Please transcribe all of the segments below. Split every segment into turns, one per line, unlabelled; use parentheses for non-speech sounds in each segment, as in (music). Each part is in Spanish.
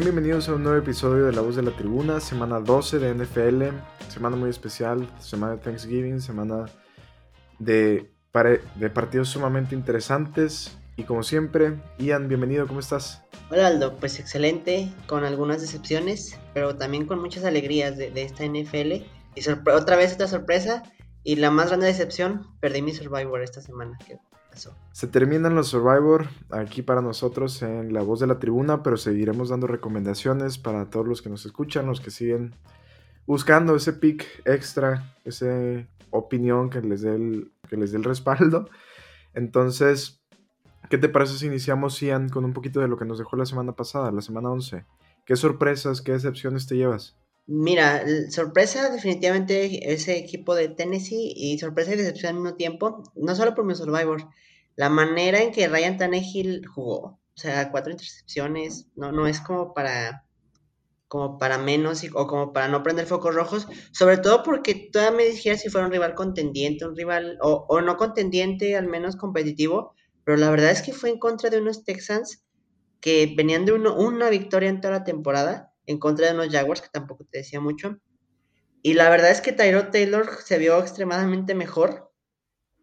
Bienvenidos a un nuevo episodio de La Voz de la Tribuna, semana 12 de NFL, semana muy especial, semana de Thanksgiving, semana de, partidos sumamente interesantes. Y como siempre, Ian, bienvenido, ¿cómo estás?
Hola Aldo, pues excelente, con algunas decepciones, pero también con muchas alegrías de, esta NFL. Y otra vez esta sorpresa, y la más grande decepción, perdí mi Survivor esta semana.
Se terminan los Survivor aquí para nosotros en La Voz de la Tribuna, pero seguiremos dando recomendaciones para todos los que nos escuchan, los que siguen buscando ese pick extra, esa opinión que les dé el, que les dé el respaldo. Entonces, ¿qué te parece si iniciamos, Ian, con un poquito de lo que nos dejó la semana pasada, la semana 11? ¿Qué sorpresas, qué decepciones te llevas?
Mira, sorpresa definitivamente ese equipo de Tennessee y sorpresa y decepción al mismo tiempo, no solo por mi Survivor, la manera en que Ryan Tannehill jugó, o sea, cuatro intercepciones, no, no es como para como para menos o como para no prender focos rojos, sobre todo porque todavía me dijera si fuera un rival contendiente, un rival o, o no contendiente, al menos competitivo, pero la verdad es que fue en contra de unos Texans que venían de uno, una victoria en toda la temporada en contra de unos Jaguars, que tampoco te decía mucho. Y la verdad es que Tyrod Taylor se vio extremadamente mejor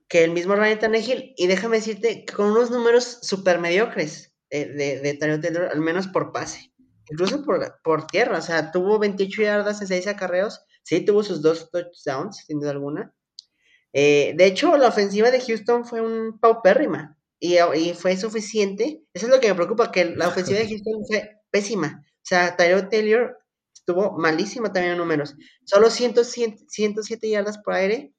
que el mismo Ryan Tannehill. Y déjame decirte, con unos números súper mediocres de, de, Tyrod Taylor, al menos por pase. Incluso por, por tierra. O sea, tuvo 28 yardas en 6 acarreos. Sí, tuvo sus dos touchdowns, sin duda alguna. Eh, de hecho, la ofensiva de Houston fue un paupérrima. Y, y fue suficiente. Eso es lo que me preocupa, que la ofensiva de Houston fue pésima. O sea, Tyrod Taylor estuvo malísimo también en números. Solo 107 yardas por aire.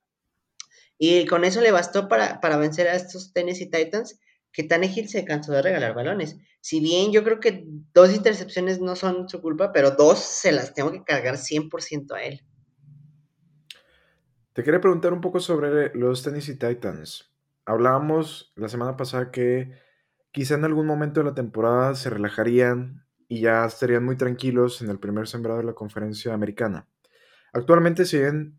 Y con eso le bastó para, vencer a estos Tennessee Titans, que Tannehill se cansó de regalar balones. Si bien yo creo que dos intercepciones no son su culpa, pero dos se las tengo que cargar 100% a él.
Te quería preguntar un poco sobre los Tennessee Titans. Hablábamos la semana pasada que quizá en algún momento de la temporada se relajarían y ya estarían muy tranquilos en el primer sembrado de la conferencia americana. Actualmente siguen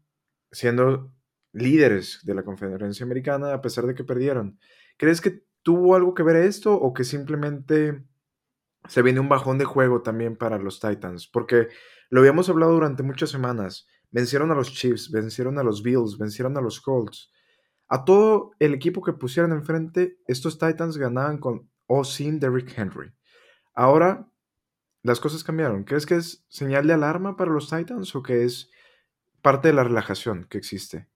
siendo líderes de la conferencia americana a pesar de que perdieron. ¿Crees que tuvo algo que ver esto o que simplemente se viene un bajón de juego también para los Titans? Porque lo habíamos hablado durante muchas semanas. Vencieron a los Chiefs, vencieron a los Bills, vencieron a los Colts. A todo el equipo que pusieran enfrente, estos Titans ganaban con o sin Derrick Henry. Ahora las cosas cambiaron. ¿Crees que es señal de alarma para los Titans o que es parte de la relajación que existe?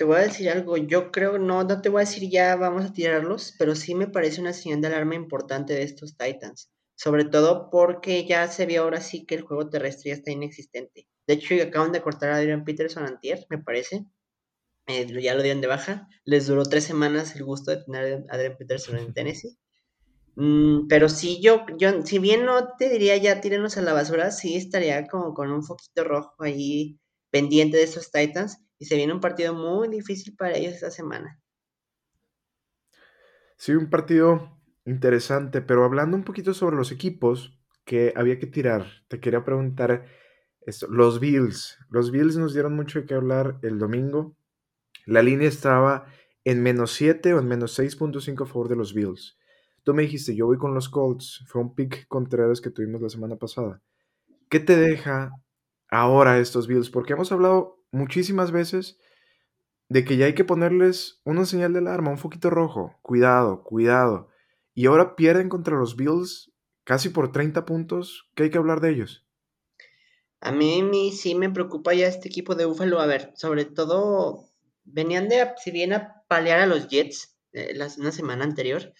Te voy a decir algo, yo creo, no, no te voy a decir ya vamos a tirarlos, pero sí me parece una señal de alarma importante de estos Titans. Sobre todo porque ya se vio ahora sí que el juego terrestre ya está inexistente. De hecho, acaban de cortar a Adrian Peterson antier, me parece. Eh, ya lo dieron de baja. Les duró tres semanas el gusto de tener a Adrian Peterson en (laughs) Tennessee. Mm, pero sí, yo, yo, si bien no te diría ya tírenos a la basura, sí estaría como con un foquito rojo ahí pendiente de esos Titans. Y se viene un partido muy difícil para ellos esta semana.
Sí, un partido interesante, pero hablando un poquito sobre los equipos que había que tirar, te quería preguntar esto, los Bills. Los Bills nos dieron mucho de qué hablar el domingo. La línea estaba en menos 7 o en menos 6.5 a favor de los Bills. Tú me dijiste, yo voy con los Colts. Fue un pick Contreras que tuvimos la semana pasada. ¿Qué te deja ahora estos Bills? Porque hemos hablado muchísimas veces de que ya hay que ponerles una señal de alarma, un foquito rojo. Cuidado, cuidado. Y ahora pierden contra los Bills casi por 30 puntos. ¿Qué hay que hablar de ellos?
A mí, mí sí me preocupa ya este equipo de Buffalo. A ver, sobre todo venían de, si bien a palear a los Jets eh, una semana anterior,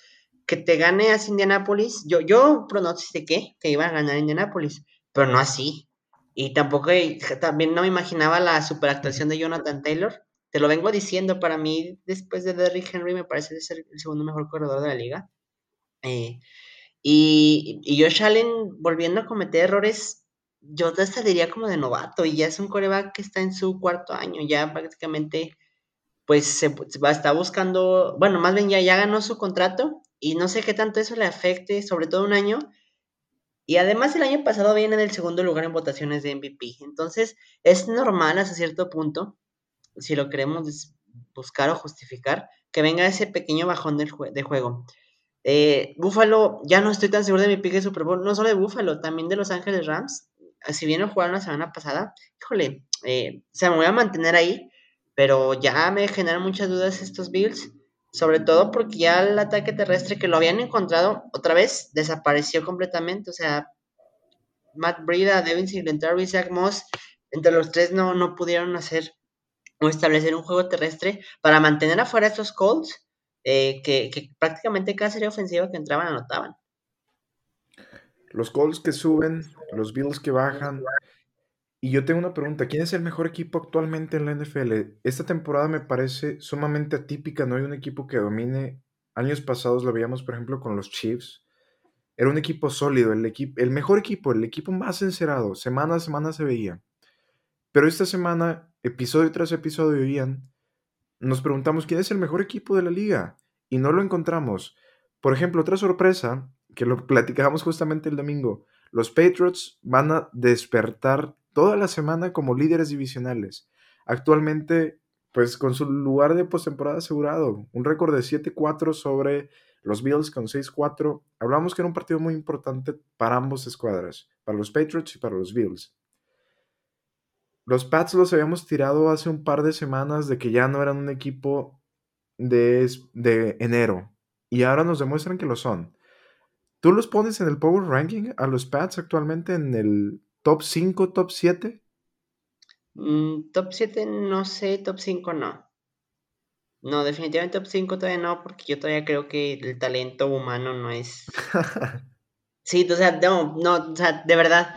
que te gane así Indianapolis, yo, yo pronostiqué que iba a ganar Indianapolis, pero no así. Y tampoco, también no me imaginaba la superactuación de Jonathan Taylor. Te lo vengo diciendo, para mí, después de Derrick Henry, me parece ser el segundo mejor corredor de la liga. Eh, y, y Josh Allen, volviendo a cometer errores, yo hasta diría como de novato, y ya es un coreback que está en su cuarto año, ya prácticamente, pues se, va, está buscando, bueno, más bien ya, ya ganó su contrato, y no sé qué tanto eso le afecte, sobre todo un año. Y además el año pasado viene del segundo lugar en votaciones de MVP. Entonces es normal hasta cierto punto, si lo queremos buscar o justificar, que venga ese pequeño bajón de, de juego. Eh, Buffalo, ya no estoy tan seguro de mi pick de Super Bowl, no solo de Buffalo, también de Los Ángeles Rams. Si bien lo jugaron la semana pasada, híjole, eh, o sea, me voy a mantener ahí, pero ya me generan muchas dudas estos Bills, sobre todo porque ya el ataque terrestre que lo habían encontrado otra vez desapareció completamente, o sea, Matt Breida, Devin Singletary, Zach Moss, entre los tres no, no pudieron hacer o establecer un juego terrestre para mantener afuera a estos Colts, eh, que, que, prácticamente cada serie ofensiva que entraban anotaban.
Los Colts que suben, los Bills que bajan. Y yo tengo una pregunta, ¿quién es el mejor equipo actualmente en la NFL? Esta temporada me parece sumamente atípica, no hay un equipo que domine. Años pasados lo veíamos, por ejemplo, con los Chiefs. Era un equipo sólido, el, el mejor equipo, el equipo más encerado. Semana a semana se veía. Pero esta semana, episodio tras episodio, Ian, nos preguntamos quién es el mejor equipo de la liga y no lo encontramos. Por ejemplo, otra sorpresa, que lo platicábamos justamente el domingo, los Patriots van a despertar toda la semana como líderes divisionales. Actualmente, pues con su lugar de postemporada asegurado, un récord de 7-4 sobre los Bills con 6-4. Hablamos que era un partido muy importante para ambos escuadras, para los Patriots y para los Bills. Los Pats los habíamos tirado hace un par de semanas de que ya no eran un equipo de, de enero. Y ahora nos demuestran que lo son. ¿Tú los pones en el Power Ranking a los Pats actualmente en el top 5, top 7?
Mm, top 7 no sé, top 5 no. No, definitivamente top 5 todavía no, porque yo todavía creo que el talento humano no es... (laughs) sí, o sea, no, no, o sea, de verdad.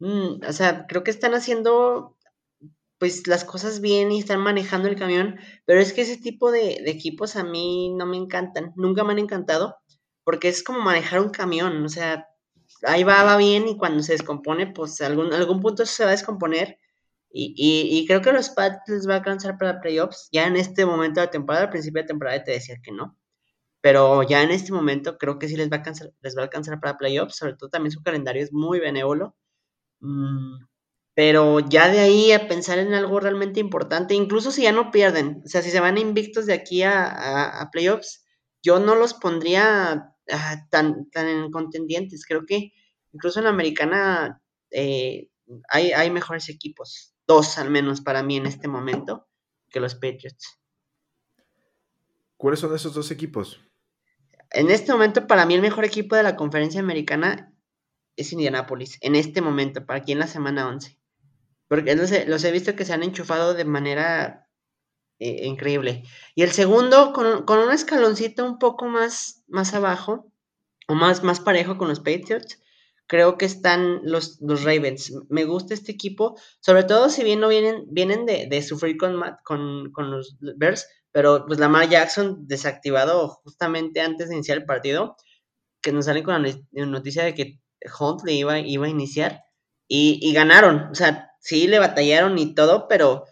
Mm, o sea, creo que están haciendo pues las cosas bien y están manejando el camión, pero es que ese tipo de, equipos a mí no me encantan, nunca me han encantado, porque es como manejar un camión, o sea, ahí va, va bien y cuando se descompone, pues algún, algún punto se va a descomponer. Y, y, creo que los Pats les va a alcanzar para playoffs. Ya en este momento de la temporada, al principio de temporada te decía que no. Pero ya en este momento creo que sí les va a alcanzar, les va a alcanzar para playoffs. Sobre todo también su calendario es muy benévolo. Mm, pero ya de ahí a pensar en algo realmente importante, incluso si ya no pierden, o sea, si se van invictos de aquí a, playoffs, yo no los pondría ah, tan, tan en contendientes. Creo que incluso en la americana eh, hay, hay mejores equipos, dos al menos para mí en este momento, que los Patriots.
¿Cuáles son esos dos equipos?
En este momento, para mí, el mejor equipo de la conferencia americana es Indianapolis. En este momento, para aquí en la semana 11. Porque los he, los he visto que se han enchufado de manera eh, increíble. Y el segundo, con, con, un escaloncito un poco más, más abajo, o más, más parejo con los Patriots, creo que están los, los Ravens. Me gusta este equipo, sobre todo si bien no vienen, vienen de, de sufrir con, con, con, los Bears, pero pues Lamar Jackson desactivado justamente antes de iniciar el partido, que nos sale con la noticia de que Hunt le iba, iba a iniciar, y, y ganaron. O sea, sí le batallaron y todo, pero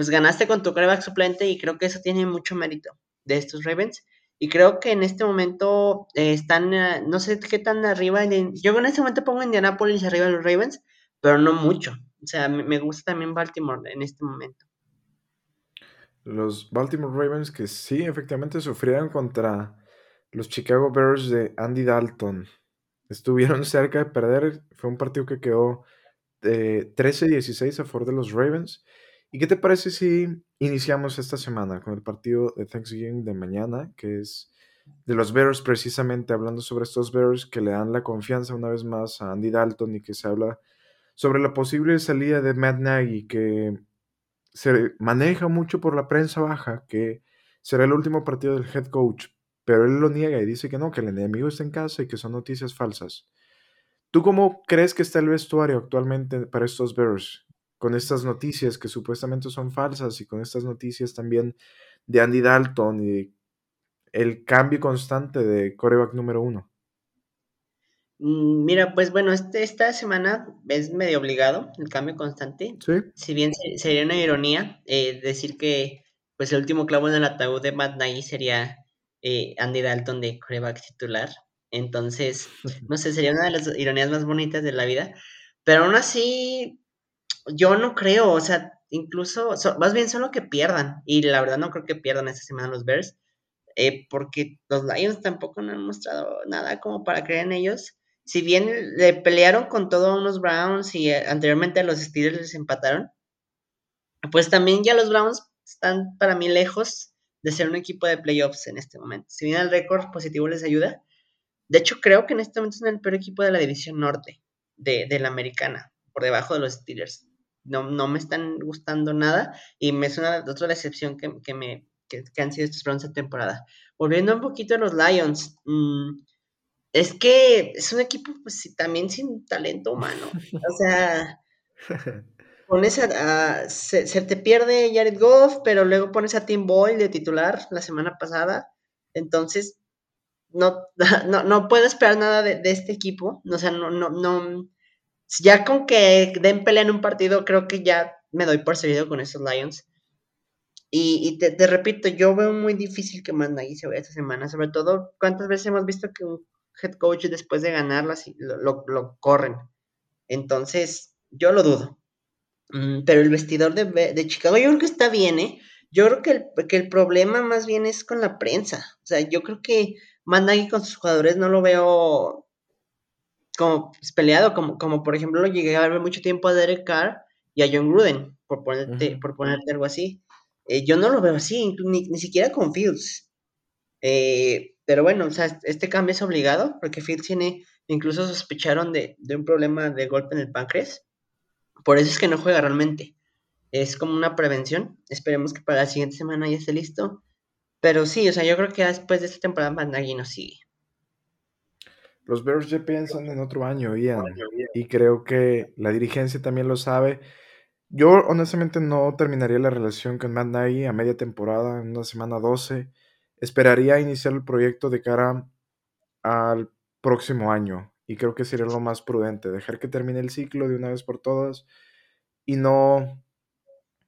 pues ganaste con tu coreback suplente y creo que eso tiene mucho mérito de estos Ravens. Y creo que en este momento eh, están, eh, no sé qué tan arriba. yo en este momento pongo Indianapolis arriba de los Ravens, pero no mucho. O sea, me, gusta también Baltimore en este momento.
Los Baltimore Ravens que sí, efectivamente sufrieron contra los Chicago Bears de Andy Dalton. Estuvieron (laughs) cerca de perder. Fue un partido que quedó 13-16 a favor de los Ravens. ¿Y qué te parece si iniciamos esta semana con el partido de Thanksgiving de mañana, que es de los Bears, precisamente hablando sobre estos Bears que le dan la confianza una vez más a Andy Dalton y que se habla sobre la posible salida de Matt Nagy, que se maneja mucho por la prensa baja, que será el último partido del head coach, pero él lo niega y dice que no, que el enemigo está en casa y que son noticias falsas. ¿Tú cómo crees que está el vestuario actualmente para estos Bears? Con estas noticias que supuestamente son falsas y con estas noticias también de Andy Dalton y el cambio constante de coreback número uno.
Mm, mira, pues bueno, este, esta semana es medio obligado el cambio constante.
Sí.
Si bien sería una ironía eh, decir que pues el último clavo en el ataúd de Matt Nagy sería eh, Andy Dalton de coreback titular. Entonces, (laughs) no sé, sería una de las ironías más bonitas de la vida. Pero aún así, yo no creo, o sea, incluso, más bien solo que pierdan. Y la verdad no creo que pierdan esta semana los Bears. eh, porque los Lions tampoco no han mostrado nada como para creer en ellos. Si bien le pelearon con todos unos Browns y eh, anteriormente a los Steelers les empataron, pues también ya los Browns están para mí lejos de ser un equipo de playoffs en este momento. Si bien el récord positivo les ayuda, de hecho creo que en este momento son el peor equipo de la división norte de, de la americana, por debajo de los Steelers. No, no me están gustando nada y me suena otra decepción que, que me, que, han sido estos Browns de temporada. Volviendo un poquito a los Lions, mmm, es que es un equipo pues también sin talento humano. O sea, (laughs) pones a, se, te pierde Jared Goff, pero luego pones a Tim Boyle de titular la semana pasada. Entonces, no, (laughs) no, no puedo esperar nada de, este equipo. O sea, no, no, no. Ya con que den pelea en un partido, creo que ya me doy por servido con estos Lions. Y, te, repito, yo veo muy difícil que Nagy se vaya esta semana. Sobre todo, ¿cuántas veces hemos visto que un head coach después de ganarlas lo, lo, corren? Entonces, yo lo dudo. Mm, pero el vestidor de, de, Chicago, yo creo que está bien, ¿eh? Yo creo que el, que el problema más bien es con la prensa. O sea, yo creo que Nagy con sus jugadores no lo veo como pues, peleado, como, como por ejemplo lo llegué a ver mucho tiempo a Derek Carr y a John Gruden, por ponerte, por ponerte algo así. Eh, yo no lo veo así, ni, siquiera con Fields. Eh, pero bueno, o sea, este cambio es obligado porque Fields tiene, incluso sospecharon de, un problema de golpe en el páncreas. Por eso es que no juega realmente. Es como una prevención. Esperemos que para la siguiente semana ya esté listo. Pero sí, o sea, yo creo que después de esta temporada Bandagui no sigue.
Los Bears ya piensan en otro año, Ian. Y creo que la dirigencia también lo sabe. Yo honestamente no terminaría la relación con Matt Nagy a media temporada, en una semana 12. Esperaría iniciar el proyecto de cara al próximo año y creo que sería lo más prudente, dejar que termine el ciclo de una vez por todas y no,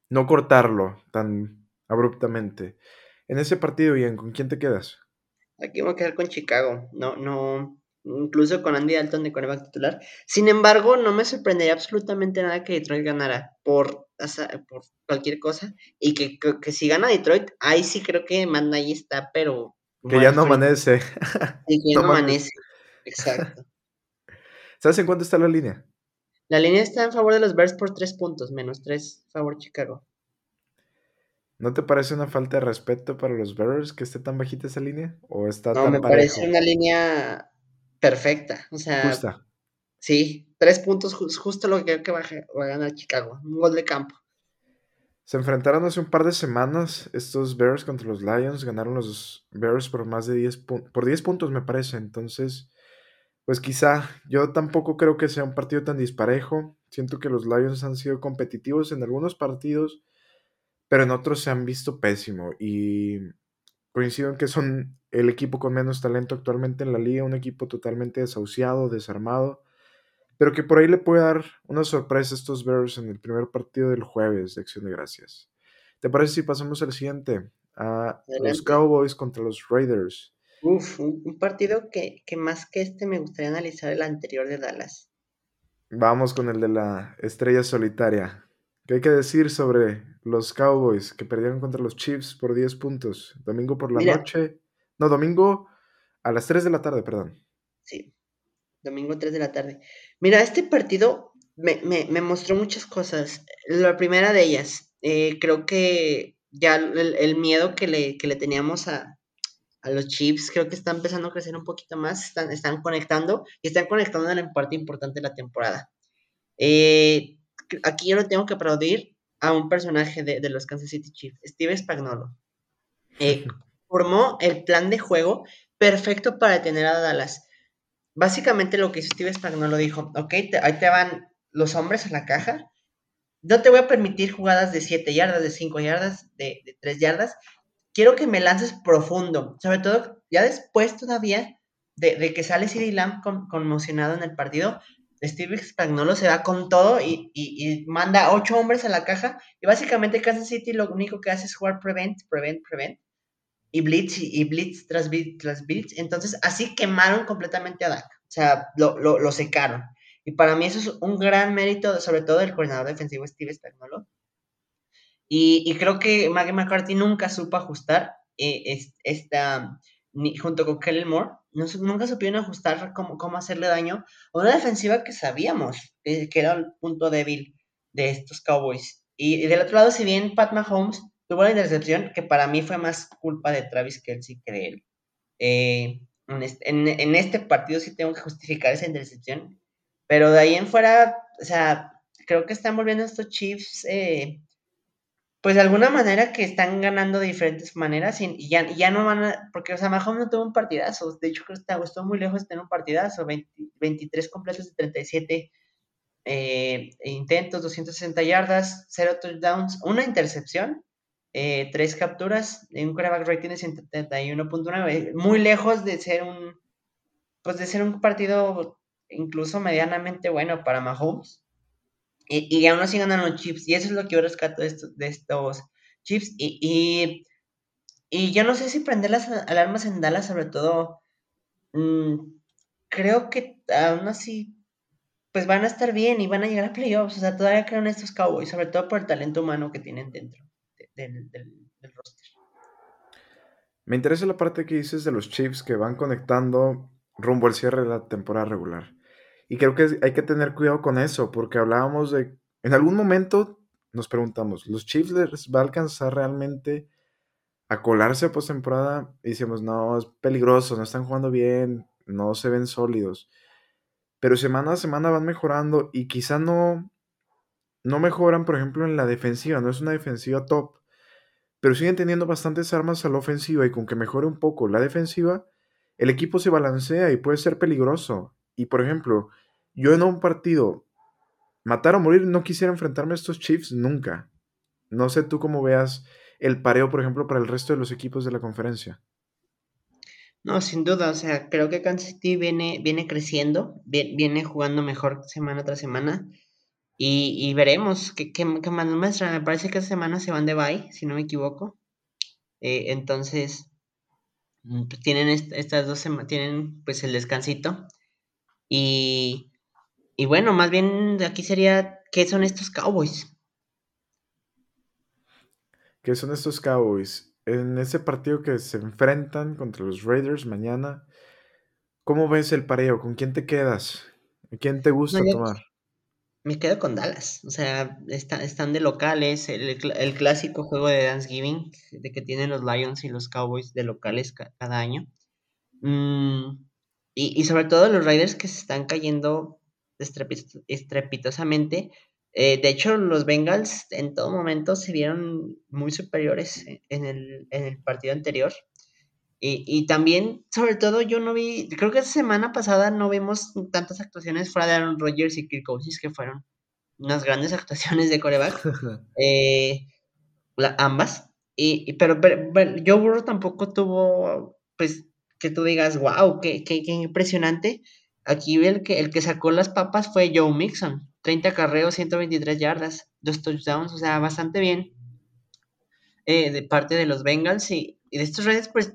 no cortarlo tan abruptamente. En ese partido, Ian, ¿con quién te quedas?
Aquí voy a quedar con Chicago. No, no, incluso con Andy Dalton de coreback titular. Sin embargo, no me sorprendería absolutamente nada que Detroit ganara por, por cualquier cosa. Y que, que, si gana Detroit, ahí sí creo que manda ahí está, pero.
Que ya no amanece. (laughs)
Sí, que ya no, amanece. Exacto. (laughs)
¿Sabes en cuánto está la línea?
La línea está en favor de los Bears por tres puntos, menos tres, favor Chicago.
¿No te parece una falta de respeto para los Bears que esté tan bajita esa línea? ¿O está
no, me parece una línea perfecta. O sea, Justa. sí, tres puntos, justo lo que creo que va a, ganar Chicago. Un gol de campo.
Se enfrentaron hace un par de semanas estos Bears contra los Lions. Ganaron los Bears por más de 10 puntos. Por 10 puntos, me parece. Entonces, pues quizá yo tampoco creo que sea un partido tan disparejo. Siento que los Lions han sido competitivos en algunos partidos, pero en otros se han visto pésimo. Y coincido en que son el equipo con menos talento actualmente en la liga, un equipo totalmente desahuciado, desarmado, pero que por ahí le puede dar una sorpresa a estos Bears en el primer partido del jueves de Acción de Gracias. ¿Te parece si pasamos al siguiente? A los Cowboys contra los Raiders.
Uf, un partido que, que más que este me gustaría analizar el anterior de Dallas.
Vamos con el de la estrella solitaria. ¿Qué hay que decir sobre los Cowboys que perdieron contra los Chiefs por 10 puntos? Domingo por la noche. No, domingo a las 3 de la tarde, perdón.
Sí, domingo 3 de la tarde. Mira, este partido me, mostró muchas cosas. La primera de ellas, eh, creo que ya el, miedo que le, le teníamos a, los Chiefs creo que está empezando a crecer un poquito más, están, están conectando y están conectando en la parte importante de la temporada. Eh, aquí yo lo tengo que aplaudir a un personaje de, los Kansas City Chiefs, Steve Spagnolo. Eh, formó el plan de juego perfecto para detener a Dallas. Básicamente lo que hizo Steve Spagnolo dijo, ok, ahí te van los hombres a la caja, no te voy a permitir jugadas de 7 yardas, de 5 yardas, de, de 3 yardas, quiero que me lances profundo, sobre todo ya después todavía de, que sale CD Lamb conmocionado en el partido, Steve Spagnolo se va con todo y, manda ocho hombres a la caja. Y básicamente Kansas City lo único que hace es jugar prevent, prevent, prevent. Y blitz y, blitz tras blitz tras blitz. Entonces así quemaron completamente a Dak. O sea, lo, secaron. Y para mí eso es un gran mérito, sobre todo del coordinador defensivo Steve Spagnolo. Y, creo que Maggie McCarthy nunca supo ajustar eh, esta, junto con Kellen Moore, nunca supieron ajustar cómo, cómo hacerle daño a una defensiva que sabíamos que, era el punto débil de estos Cowboys. Y, del otro lado, si bien Pat Mahomes tuvo la intercepción, que para mí fue más culpa de Travis Kelsey que de él. Eh, en, este, partido sí tengo que justificar esa intercepción, pero de ahí en fuera, o sea, creo que están volviendo estos Chiefs, eh, pues de alguna manera que están ganando de diferentes maneras y, ya, ya, no van a, porque o sea, Mahomes no tuvo un partidazo, de hecho creo que está, muy lejos de tener un partidazo, 23 completos de 37 eh, intentos, 260 yardas, 0 touchdowns, una intercepción, eh, tres capturas, un quarterback rating de 171.9, muy lejos de ser un, pues de ser un partido incluso medianamente bueno para Mahomes. Y, y aún así ganan los chips, y eso es lo que yo rescato de estos, de estos chips. Y, y, yo no sé si prender las alarmas en Dallas, sobre todo, mm, creo que aún así pues van a estar bien y van a llegar a playoffs. O sea, todavía creo en estos Cowboys, sobre todo por el talento humano que tienen dentro del, roster.
Me interesa la parte que dices de los Chiefs que van conectando rumbo al cierre de la temporada regular. Y creo que hay que tener cuidado con eso, porque hablábamos de, en algún momento nos preguntamos, ¿los Chiefs les va a alcanzar realmente a colarse a postemporada? Y decimos, no, es peligroso, no están jugando bien, no se ven sólidos. Pero semana a semana van mejorando y quizá no, no mejoran, por ejemplo, en la defensiva, no es una defensiva top, pero siguen teniendo bastantes armas a la ofensiva y con que mejore un poco la defensiva, el equipo se balancea y puede ser peligroso. Y por ejemplo, yo en un partido, matar o morir, no quisiera enfrentarme a estos Chiefs nunca. No sé tú cómo veas el pareo, por ejemplo, para el resto de los equipos de la conferencia.
No, sin duda, o sea, creo que Kansas City viene, viene creciendo, viene jugando mejor semana tras semana. Y, veremos qué, qué, más nos muestra. Me parece que esta semana se van de bye, si no me equivoco. Eh, entonces, mm, pues tienen estas dos semanas, tienen pues el descansito. Y, y bueno, más bien aquí sería, ¿qué son estos Cowboys?
¿Qué son estos Cowboys? En ese partido que se enfrentan contra los Raiders mañana, ¿cómo ves el pareo? ¿Con quién te quedas? ¿A quién te gusta tomar?
Me quedo con Dallas. O sea, están de locales. El, clásico juego de Thanksgiving, de que tienen los Lions y los Cowboys de locales cada año. Mm, y, sobre todo los Raiders que se están cayendo estrepitosamente. Eh, de hecho, los Bengals en todo momento se vieron muy superiores en el, en el partido anterior. Y, también, sobre todo, yo no vi, creo que esta semana pasada no vimos tantas actuaciones fuera de Aaron Rodgers y Kirk Cousins, que fueron unas grandes (laughs) actuaciones de coreback. (laughs) Eh, ambas. Y, pero, Joe Burrow tampoco tuvo, pues, que tú digas, wow, qué, qué, impresionante. Aquí el que, el que sacó las papas fue Joe Mixon. 30 carreos, 123 yardas, dos touchdowns, o sea, bastante bien eh, de parte de los Bengals. Y, y de estos redes, pues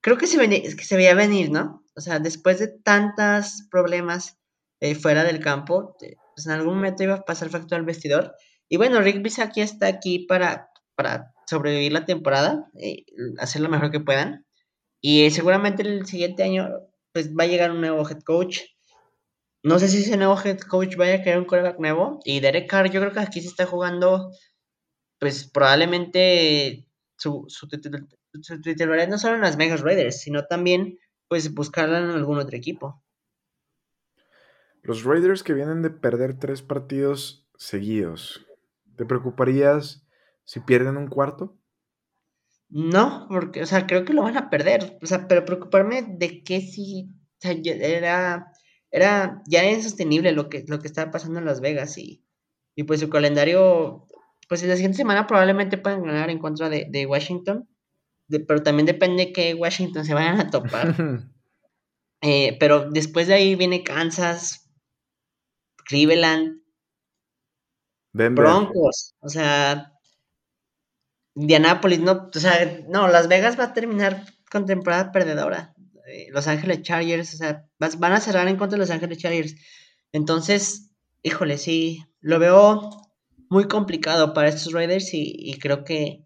creo que se, se veía venir, ¿no? O sea, después de tantos problemas eh, fuera del campo, pues en algún momento iba a pasar factor al vestidor. Y bueno, Rick aquí está aquí para, para sobrevivir la temporada, eh, hacer lo mejor que puedan. Y seguramente el siguiente año pues va a llegar un nuevo head coach. No sé si ese nuevo head coach vaya a crear un quarterback nuevo. Y Derek Carr, yo creo que aquí se está jugando, pues probablemente su, su, titularidad no solo en las Vegas Raiders, sino también pues buscarla en algún otro equipo.
Los Raiders que vienen de perder tres partidos seguidos, ¿te preocuparías si pierden un cuarto?
No, porque, o sea, creo que lo van a perder. O sea, pero preocuparme de que si o sea, era, era, ya era insostenible lo que, lo que estaba pasando en Las Vegas y, y pues su calendario, pues en la siguiente semana probablemente puedan ganar en contra de, de Washington pero también depende que Washington se vayan a topar. (laughs) Eh, pero después de ahí viene Kansas, Cleveland, Broncos, o sea, Indianapolis, no, o sea, no, Las Vegas va a terminar con temporada perdedora. Eh, Los Ángeles Chargers, o sea, van a cerrar en contra de Los Ángeles Chargers. Entonces, híjole, sí, lo veo muy complicado para estos Raiders y creo que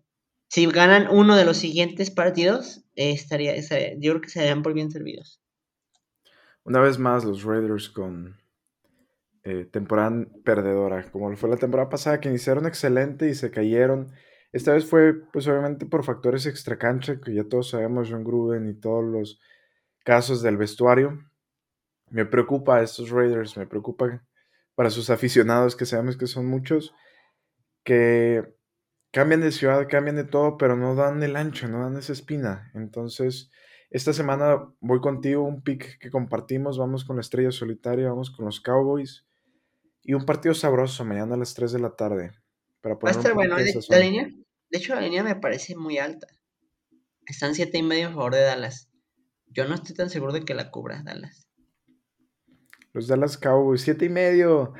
si ganan uno de los siguientes partidos, estaría, yo creo que se darían por bien servidos.
Una vez más, los Raiders con eh, temporada perdedora, como fue la temporada pasada, que iniciaron excelente y se cayeron. Esta vez fue, pues obviamente, por factores extracancha, que ya todos sabemos, John Gruden y todos los casos del vestuario. Me preocupa a estos Raiders, me preocupa para sus aficionados, que sabemos que son muchos, que cambian de ciudad, cambian de todo, pero no dan el ancho, no dan esa espina. Entonces, esta semana voy contigo, un pick que compartimos, vamos con la estrella solitaria, vamos con los Cowboys. Y un partido sabroso mañana a las 3 de la tarde.
Para Va a estar bueno. La, línea, de hecho, la línea me parece muy alta. Están 7 y medio a favor de Dallas. Yo no estoy tan seguro de que la cubra Dallas.
Los Dallas Cowboys, 7 y medio.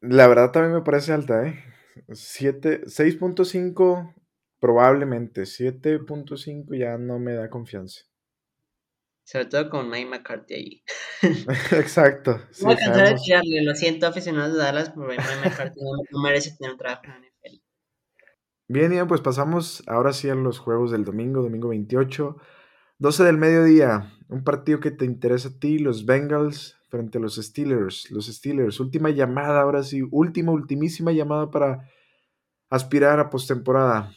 La verdad también me parece alta, ¿eh? 6.5 probablemente. 7.5 ya no me da confianza.
Sobre todo con Mike McCarthy ahí. (laughs)
Exacto.
Sí, Voy a cansar de tirarle, lo siento, aficionados de Dallas, pero Mike McCarthy no, merece tener un trabajo en la NFL.
Bien, Ian, pues pasamos ahora sí a los juegos del domingo, domingo 28. 12 del mediodía, un partido que te interesa a ti, los Bengals frente a los Steelers. Los Steelers, última llamada, ahora sí, última, ultimísima llamada para aspirar a postemporada.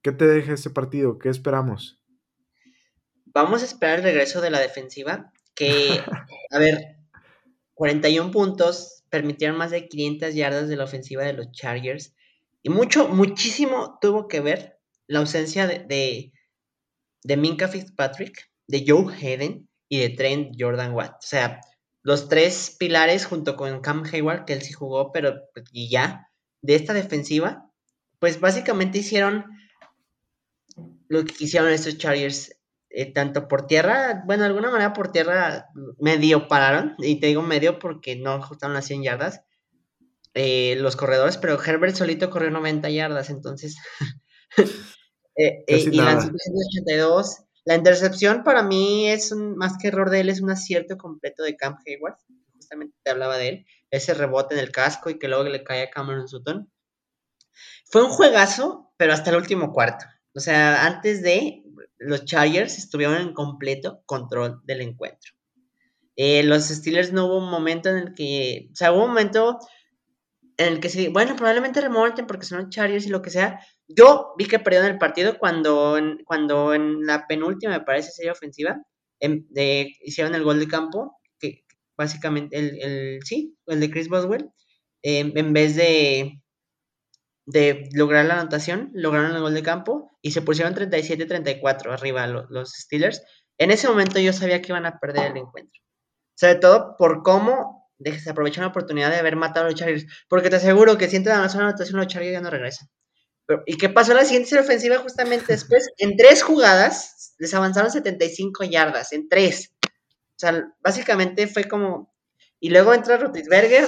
¿Qué te deja este partido? ¿Qué esperamos?
Vamos a esperar el regreso de la defensiva, que, (laughs) a ver, 41 puntos, permitieron más de 500 yardas de la ofensiva de los Chargers. Y mucho, muchísimo tuvo que ver la ausencia de, de, Minka Fitzpatrick, de Joe Hayden y de Trent Jordan Watt. O sea, los tres pilares junto con Cam Hayward, que él sí jugó, pero y ya, de esta defensiva, pues básicamente hicieron lo que hicieron estos Chargers eh, tanto por tierra, bueno, de alguna manera por tierra medio pararon, y te digo medio porque no ajustaron las 100 yardas eh, los corredores, pero Herbert solito corrió 90 yardas, entonces. (laughs) Eh, y la 182. La intercepción para mí es un, más que error de él, es un acierto completo de Camp Hayward. Justamente te hablaba de él. Ese rebote en el casco y que luego le cae a Cameron Sutton. Fue un juegazo, pero hasta el último cuarto. O sea, antes de los Chargers estuvieron en completo control del encuentro. Eh, los Steelers no hubo un momento en el que, o sea, hubo un momento en el que se, bueno, probablemente remonten porque son los Chargers y lo que sea. Yo vi que perdieron el partido cuando, cuando en la penúltima, me parece, serie ofensiva, em, hicieron el gol de campo, que básicamente, el, el sí, el de Chris Boswell, em, en vez de, de lograr la anotación, lograron el gol de campo y se pusieron 37-34 arriba los, Steelers. En ese momento yo sabía que iban a perder el encuentro. Sobre todo por cómo se aprovechó la oportunidad de haber matado a los Chargers. Porque te aseguro que si entran a la anotación, los Chargers ya no regresan. ¿Y qué pasó la siguiente ofensiva justamente después? En tres jugadas les avanzaron 75 yardas, en tres. O sea, básicamente fue como... Y luego entra Rotisberger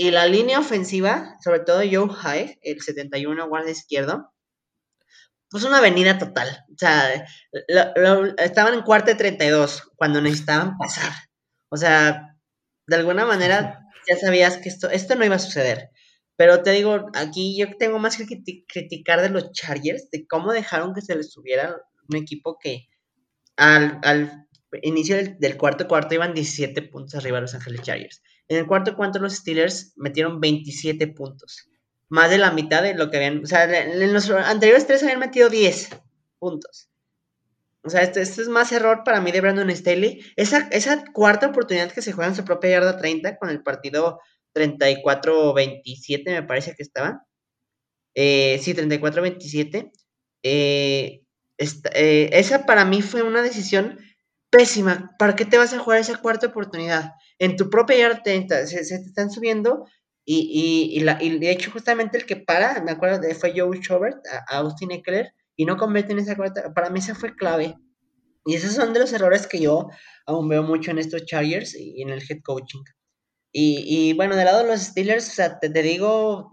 y la línea ofensiva, sobre todo Joe High, el 71 guardia izquierdo, pues una avenida total. O sea, estaban en cuarta de 32 cuando necesitaban pasar. O sea, de alguna manera ya sabías que esto, esto no iba a suceder. Pero te digo, aquí yo tengo más que criticar de los Chargers, de cómo dejaron que se les subiera un equipo que al, inicio del, cuarto cuarto iban 17 puntos arriba Los Ángeles Chargers. En el cuarto cuarto los Steelers metieron 27 puntos. Más de la mitad de lo que habían... O sea, en los anteriores tres habían metido 10 puntos. O sea, este, este, es más error para mí de Brandon Staley. Esa, esa cuarta oportunidad que se juega en su propia yarda 30 con el partido 34-27 me parece que estaba. Eh, sí, 34-27. Eh, eh, esa para mí fue una decisión pésima. ¿Para qué te vas a jugar esa cuarta oportunidad? En tu propia yarda se, se te están subiendo y, y, la, y, de hecho justamente el que para, me acuerdo, de, fue Joe Schobert a, Austin Eckler y no convierte en esa cuarta. Para mí esa fue clave. Y esos son de los errores que yo aún veo mucho en estos Chargers y en el head coaching. Y, y bueno, del lado de los Steelers, o sea, te, digo,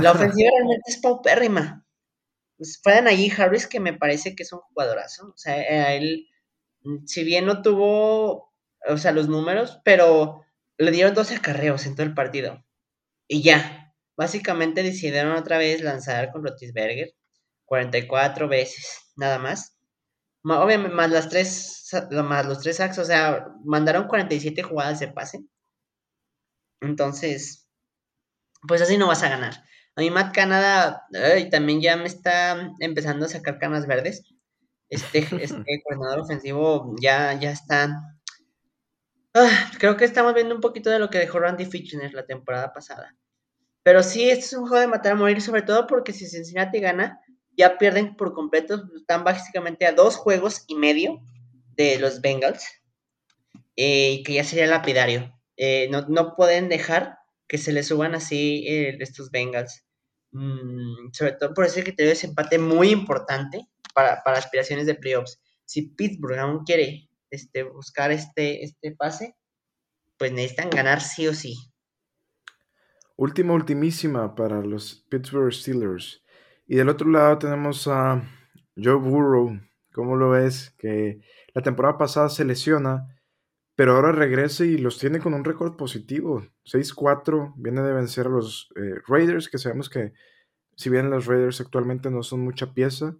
la (laughs) ofensiva realmente es paupérrima. Pues allí Harris que me parece que es un jugadorazo. O sea, él si bien no tuvo, o sea, los números, pero le dieron 12 acarreos en todo el partido. Y ya, básicamente decidieron otra vez lanzar con Rotisberger. 44 veces, nada más. Obviamente, más las tres, más los tres sacks, o sea, mandaron 47 jugadas de pase. Entonces, pues así no vas a ganar. A mí Matt Canada también ya me está empezando a sacar canas verdes. Este, (laughs) este coordinador ofensivo ya, ya está. Ah, creo que estamos viendo un poquito de lo que dejó Randy Fitchner la temporada pasada. Pero sí, este es un juego de matar a morir, sobre todo porque si Cincinnati gana, ya pierden por completo, están básicamente a dos juegos y medio de los Bengals, eh, que ya sería lapidario. Eh, no, pueden dejar que se les suban así eh, estos Bengals. Mm, sobre todo por ese criterio de empate muy importante para, aspiraciones de playoffs. Si Pittsburgh aún quiere este, buscar este, este pase, pues necesitan ganar sí o sí.
Última, ultimísima para los Pittsburgh Steelers. Y del otro lado tenemos a Joe Burrow. ¿Cómo lo ves? Que la temporada pasada se lesiona, pero ahora regresa y los tiene con un récord positivo. 6-4, viene de vencer a los eh, Raiders, que sabemos que si bien los Raiders actualmente no son mucha pieza.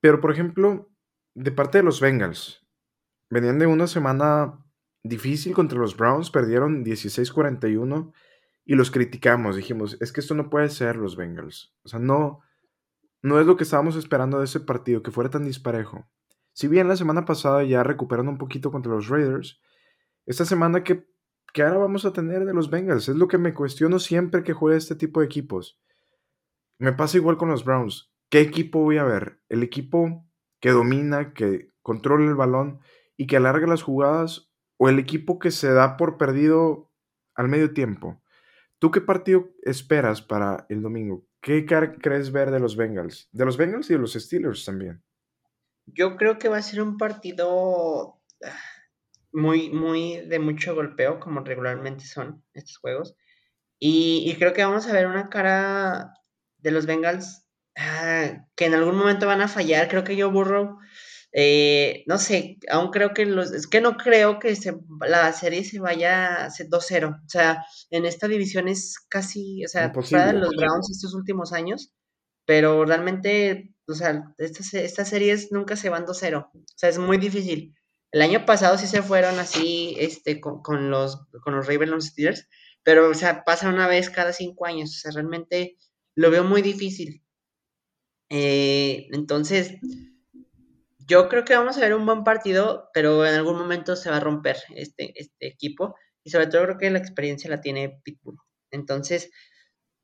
Pero, por ejemplo, de parte de los Bengals, venían de una semana difícil contra los Browns, perdieron 16-41 y los criticamos, dijimos, es que esto no puede ser los Bengals. O sea, no, no es lo que estábamos esperando de ese partido, que fuera tan disparejo. Si bien la semana pasada ya recuperaron un poquito contra los Raiders, esta semana que, ahora vamos a tener de los Bengals, es lo que me cuestiono siempre que juega este tipo de equipos. Me pasa igual con los Browns. ¿Qué equipo voy a ver? ¿El equipo que domina, que controla el balón y que alarga las jugadas? ¿O el equipo que se da por perdido al medio tiempo? ¿Tú qué partido esperas para el domingo? ¿Qué crees ver de los Bengals? De los Bengals y de los Steelers también.
Yo creo que va a ser un partido muy, muy de mucho golpeo, como regularmente son estos juegos. Y, creo que vamos a ver una cara de los Bengals ah, que en algún momento van a fallar. Creo que yo burro eh, no sé, aún creo que los, es que no creo que se, la serie se vaya a 2-0. O sea, en esta división es casi, o sea, de los Browns estos últimos años, pero realmente, o sea, estas, estas series nunca se van 2-0. O sea, es muy difícil. El año pasado sí se fueron así, este, con, los, con los Ravens Steelers, pero, o sea, pasa una vez cada cinco años. O sea, realmente lo veo muy difícil. Eh, entonces, yo creo que vamos a ver un buen partido, pero en algún momento se va a romper este, este equipo. Y sobre todo creo que la experiencia la tiene Pitbull. Entonces,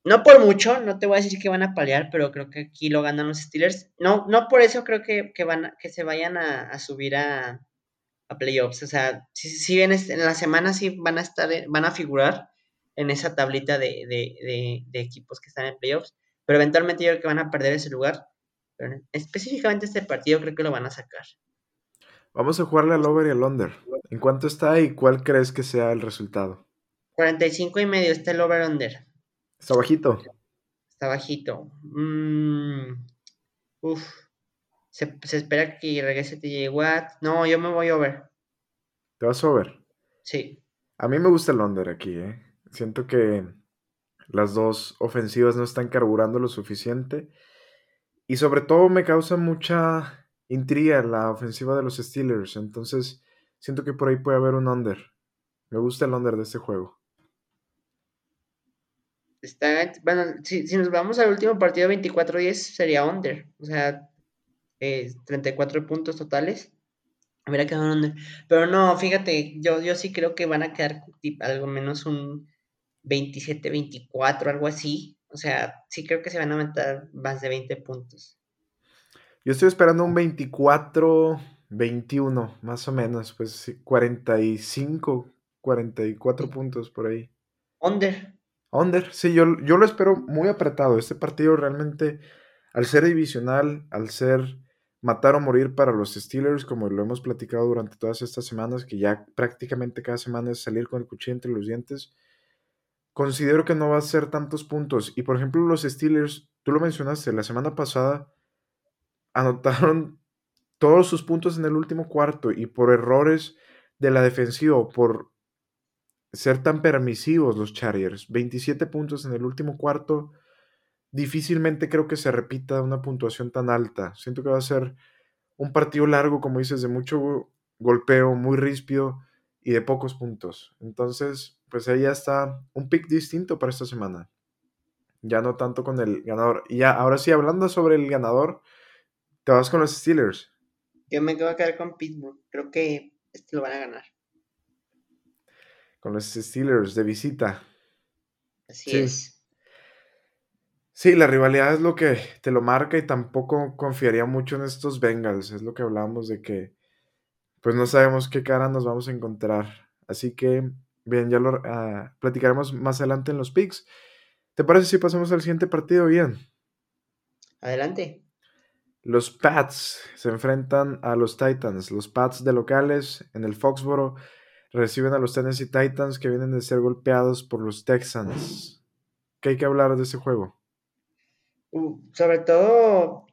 no por mucho, no te voy a decir que van a pelear, pero creo que aquí lo ganan los Steelers. No, no por eso creo que, van que se vayan a, subir a, playoffs. O sea, si, si bien en la semana sí van a estar, van a figurar en esa tablita de, de equipos que están en playoffs, pero eventualmente yo creo que van a perder ese lugar específicamente este partido creo que lo van a sacar.
Vamos a jugarle al over y al under. ¿En cuánto está y cuál crees que sea el resultado?
45 y medio está el over under.
Está bajito.
Está bajito. Mm, uf. Se, espera que regrese TJ Watt. No, yo me voy over.
¿Te vas over?
Sí.
A mí me gusta el under aquí, ¿eh? Siento que las dos ofensivas no están carburando lo suficiente y sobre todo me causa mucha intriga la ofensiva de los Steelers. Entonces siento que por ahí puede haber un under. Me gusta el under de este juego.
Está, bueno, si, nos vamos al último partido 24-10 sería under. O sea, 34 eh, puntos totales. Hubiera quedado un under. Pero no, fíjate, yo, yo sí creo que van a quedar algo menos un 27-24, algo así. O sea, sí creo que se van a meter más de 20 puntos.
Yo estoy esperando un 24, 21, más o menos, pues 45, 44 puntos por ahí.
Under.
Under, sí, yo, yo lo espero muy apretado. Este partido realmente, al ser divisional, al ser matar o morir para los Steelers, como lo hemos platicado durante todas estas semanas, que ya prácticamente cada semana es salir con el cuchillo entre los dientes considero que no va a ser tantos puntos. Y por ejemplo, los Steelers, tú lo mencionaste, la semana pasada anotaron (laughs) todos sus puntos en el último cuarto y por errores de la defensiva, por ser tan permisivos los Chargers, 27 puntos en el último cuarto, difícilmente creo que se repita una puntuación tan alta. Siento que va a ser un partido largo, como dices, de mucho golpeo, muy ríspido y de pocos puntos. Entonces, pues ahí ya está un pick distinto para esta semana. Ya no tanto con el ganador. Y ya, ahora sí, hablando sobre el ganador, te vas con los Steelers.
Yo me voy a quedar con Pittsburgh. Creo que este lo van a ganar.
Con los Steelers de visita.
Así es.
Sí, la rivalidad es lo que te lo marca y tampoco confiaría mucho en estos Bengals. Es lo que hablábamos de que pues no sabemos qué cara nos vamos a encontrar. Así que, bien, ya lo ah, platicaremos más adelante en los picks. ¿Te parece si pasamos al siguiente partido? Bien.
Adelante.
Los Pats se enfrentan a los Titans. Los Pats de locales en el Foxboro reciben a los Tennessee Titans que vienen de ser golpeados por los Texans. ¿Qué hay que hablar de ese juego?
Uh, sobre todo,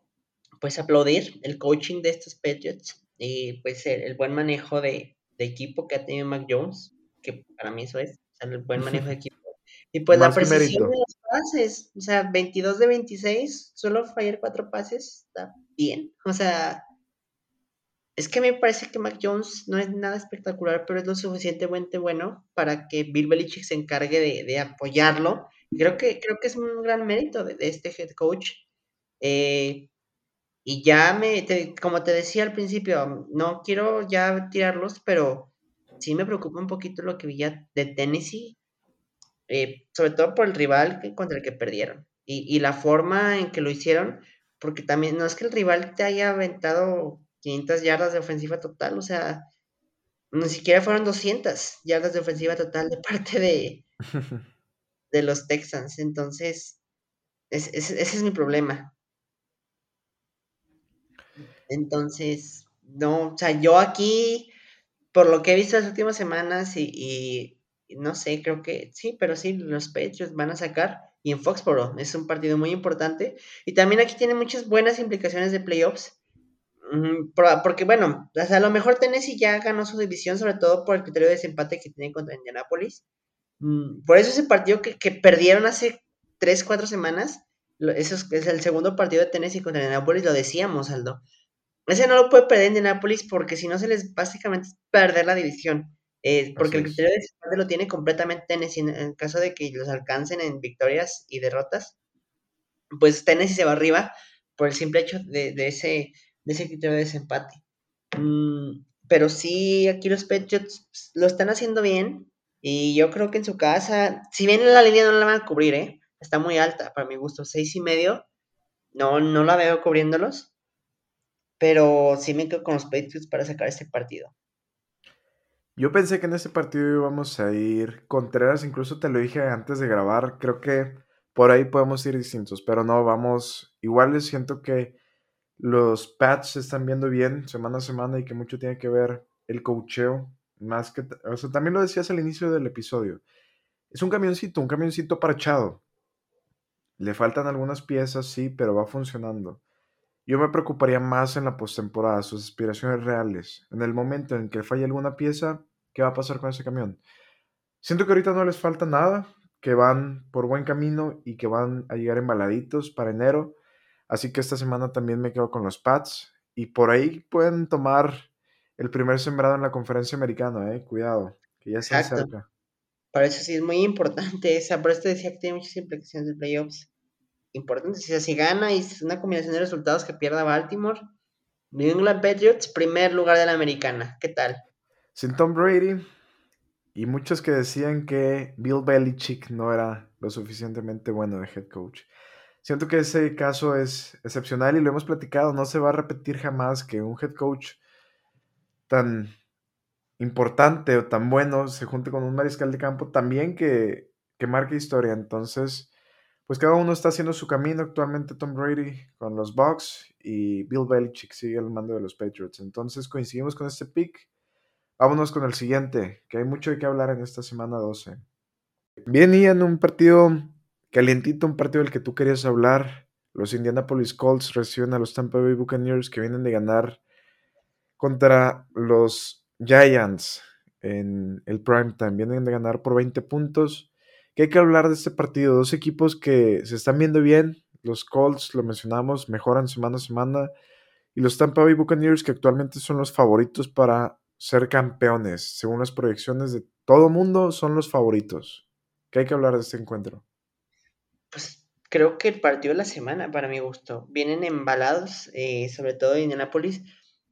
pues aplaudir el coaching de estos Patriots y pues el, buen manejo de, equipo que ha tenido Mac Jones, que para mí eso es, el buen manejo de (laughs) equipo. Y pues la precisión de los pases, o sea, 22 de 26, solo fallar cuatro pases, está bien. O sea, es que me parece que Mac Jones no es nada espectacular, pero es lo suficientemente bueno para que Bill Belichick se encargue de, apoyarlo. Creo que, creo que es un gran mérito de, este head coach. Eh, y ya me, como te decía al principio, no quiero ya tirarlos, pero sí me preocupa un poquito lo que vi ya de Tennessee, eh, sobre todo por el rival contra el que perdieron y, la forma en que lo hicieron, porque también no es que el rival te haya aventado 500 yardas de ofensiva total, o sea, ni siquiera fueron 200 yardas de ofensiva total de parte de, (laughs) de los Texans, entonces ese es mi problema. Entonces, no, o sea, yo aquí, por lo que he visto las últimas semanas y, no sé, creo que sí, pero sí, los Patriots van a sacar. Y en Foxborough es un partido muy importante. Y también aquí tiene muchas buenas implicaciones de playoffs. Mm, porque, bueno, a lo mejor Tennessee ya ganó su división, sobre todo por el criterio de desempate que tiene contra Indianapolis. Mm, por eso ese partido que, que perdieron hace 3, 4 semanas, eso es, es, el segundo partido de Tennessee contra Indianapolis, lo decíamos, Aldo. Ese no lo puede perder Indianapolis porque si no se les básicamente perder la división. Eh, porque el criterio de desempate lo tiene completamente Tennessee. En, caso de que los alcancen en victorias y derrotas, pues Tennessee se va arriba por el simple hecho de, ese, de ese criterio de desempate. Mm, pero sí, aquí los Patriots lo están haciendo bien. Y yo creo que en su casa, si bien la línea no la van a cubrir, ¿eh? está muy alta para mi gusto, seis y medio. No, no la veo cubriéndolos pero sí me quedo con los Patriots para sacar este partido.
Yo pensé que en este partido íbamos a ir Contreras, incluso te lo dije antes de grabar, creo que por ahí podemos ir distintos, pero no, vamos, igual siento que los Pats se están viendo bien semana a semana y que mucho tiene que ver el cocheo, más que, o sea, también lo decías al inicio del episodio, es un camioncito, un camioncito parchado, le faltan algunas piezas, sí, pero va funcionando. Yo me preocuparía más en la postemporada, sus aspiraciones reales. En el momento en que falle alguna pieza, ¿qué va a pasar con ese camión? Siento que ahorita no les falta nada, que van por buen camino y que van a llegar embaladitos para enero. Así que esta semana también me quedo con los Pats y por ahí pueden tomar el primer sembrado en la conferencia americana, eh. Cuidado, que ya está cerca.
Para eso sí es muy importante esa, por esto decía que tiene muchas implicaciones de playoffs importante. Si, gana y es una combinación de resultados que pierda Baltimore, New England Patriots, primer lugar de la americana. ¿Qué tal?
Sin Tom Brady y muchos que decían que Bill Belichick no era lo suficientemente bueno de head coach. Siento que ese caso es excepcional y lo hemos platicado. No se va a repetir jamás que un head coach tan importante o tan bueno se junte con un mariscal de campo también que, que marque historia. Entonces, pues cada uno está haciendo su camino actualmente Tom Brady con los Bucks y Bill Belichick sigue al mando de los Patriots. Entonces coincidimos con este pick. Vámonos con el siguiente, que hay mucho de qué hablar en esta semana 12. Bien, en un partido calientito, un partido del que tú querías hablar. Los Indianapolis Colts reciben a los Tampa Bay Buccaneers que vienen de ganar contra los Giants en el prime time. Vienen de ganar por 20 puntos. ¿Qué hay que hablar de este partido? Dos equipos que se están viendo bien. los Colts, lo mencionamos, mejoran semana a semana. Y los Tampa Bay Buccaneers, que actualmente son los favoritos para ser campeones, según las proyecciones de todo mundo, son los favoritos. ¿Qué hay que hablar de este encuentro?
Pues creo que el partido de la semana, para mi gusto, vienen embalados, eh, sobre todo en Indianapolis,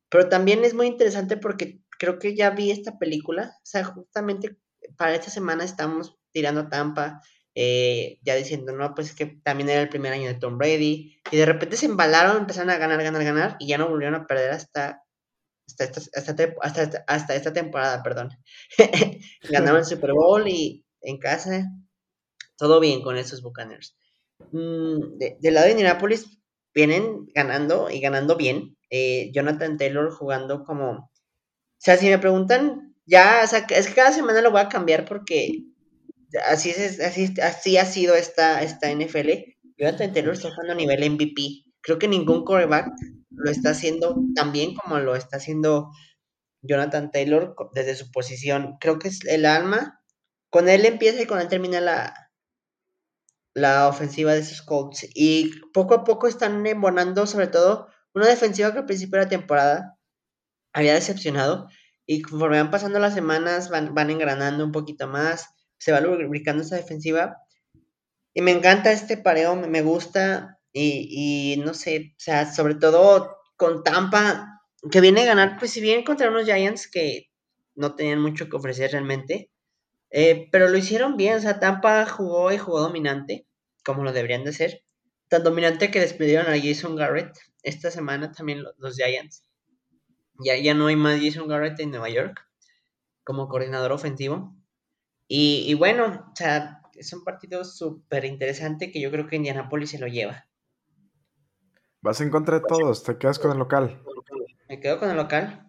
pero también es muy interesante porque creo que ya vi esta película, o sea, justamente para esta semana estamos tirando Tampa, eh, ya diciendo, no, pues es que también era el primer año de Tom Brady, y de repente se embalaron, empezaron a ganar, ganar, ganar, y ya no volvieron a perder hasta, hasta, esta, hasta, hasta, esta temporada, perdón. (laughs) Ganaron el Super Bowl y en casa, todo bien con esos Buccaneers. Mm, del lado de Indianapolis, vienen ganando y ganando bien. Eh, Jonathan Taylor jugando como... O sea, si me preguntan, ya, o sea, es que cada semana lo voy a cambiar porque así, es, así, así ha sido esta, esta NFL. Jonathan Taylor está jugando a nivel MVP. Creo que ningún coreback lo está haciendo tan bien como lo está haciendo Jonathan Taylor desde su posición. Creo que es el alma. Con él empieza y con él termina la, la ofensiva de esos Colts. Y poco a poco están embonando, sobre todo, una defensiva que al principio de la temporada había decepcionado. Y conforme van pasando las semanas, van, van engranando un poquito más se va lubricando esa defensiva. Y me encanta este pareo, me gusta. Y, no sé, o sea, sobre todo con Tampa, que viene a ganar, pues si bien contra unos Giants que no tenían mucho que ofrecer realmente, eh, pero lo hicieron bien, o sea, Tampa jugó y jugó dominante, como lo deberían de ser, tan dominante que despidieron a Jason Garrett esta semana también los, Giants. Ya, ya no hay más Jason Garrett en Nueva York como coordinador ofensivo. Y, bueno, o sea, es un partido súper interesante que yo creo que Indianapolis se lo lleva.
Vas en contra de todos, te quedas con el local.
Me quedo con el local.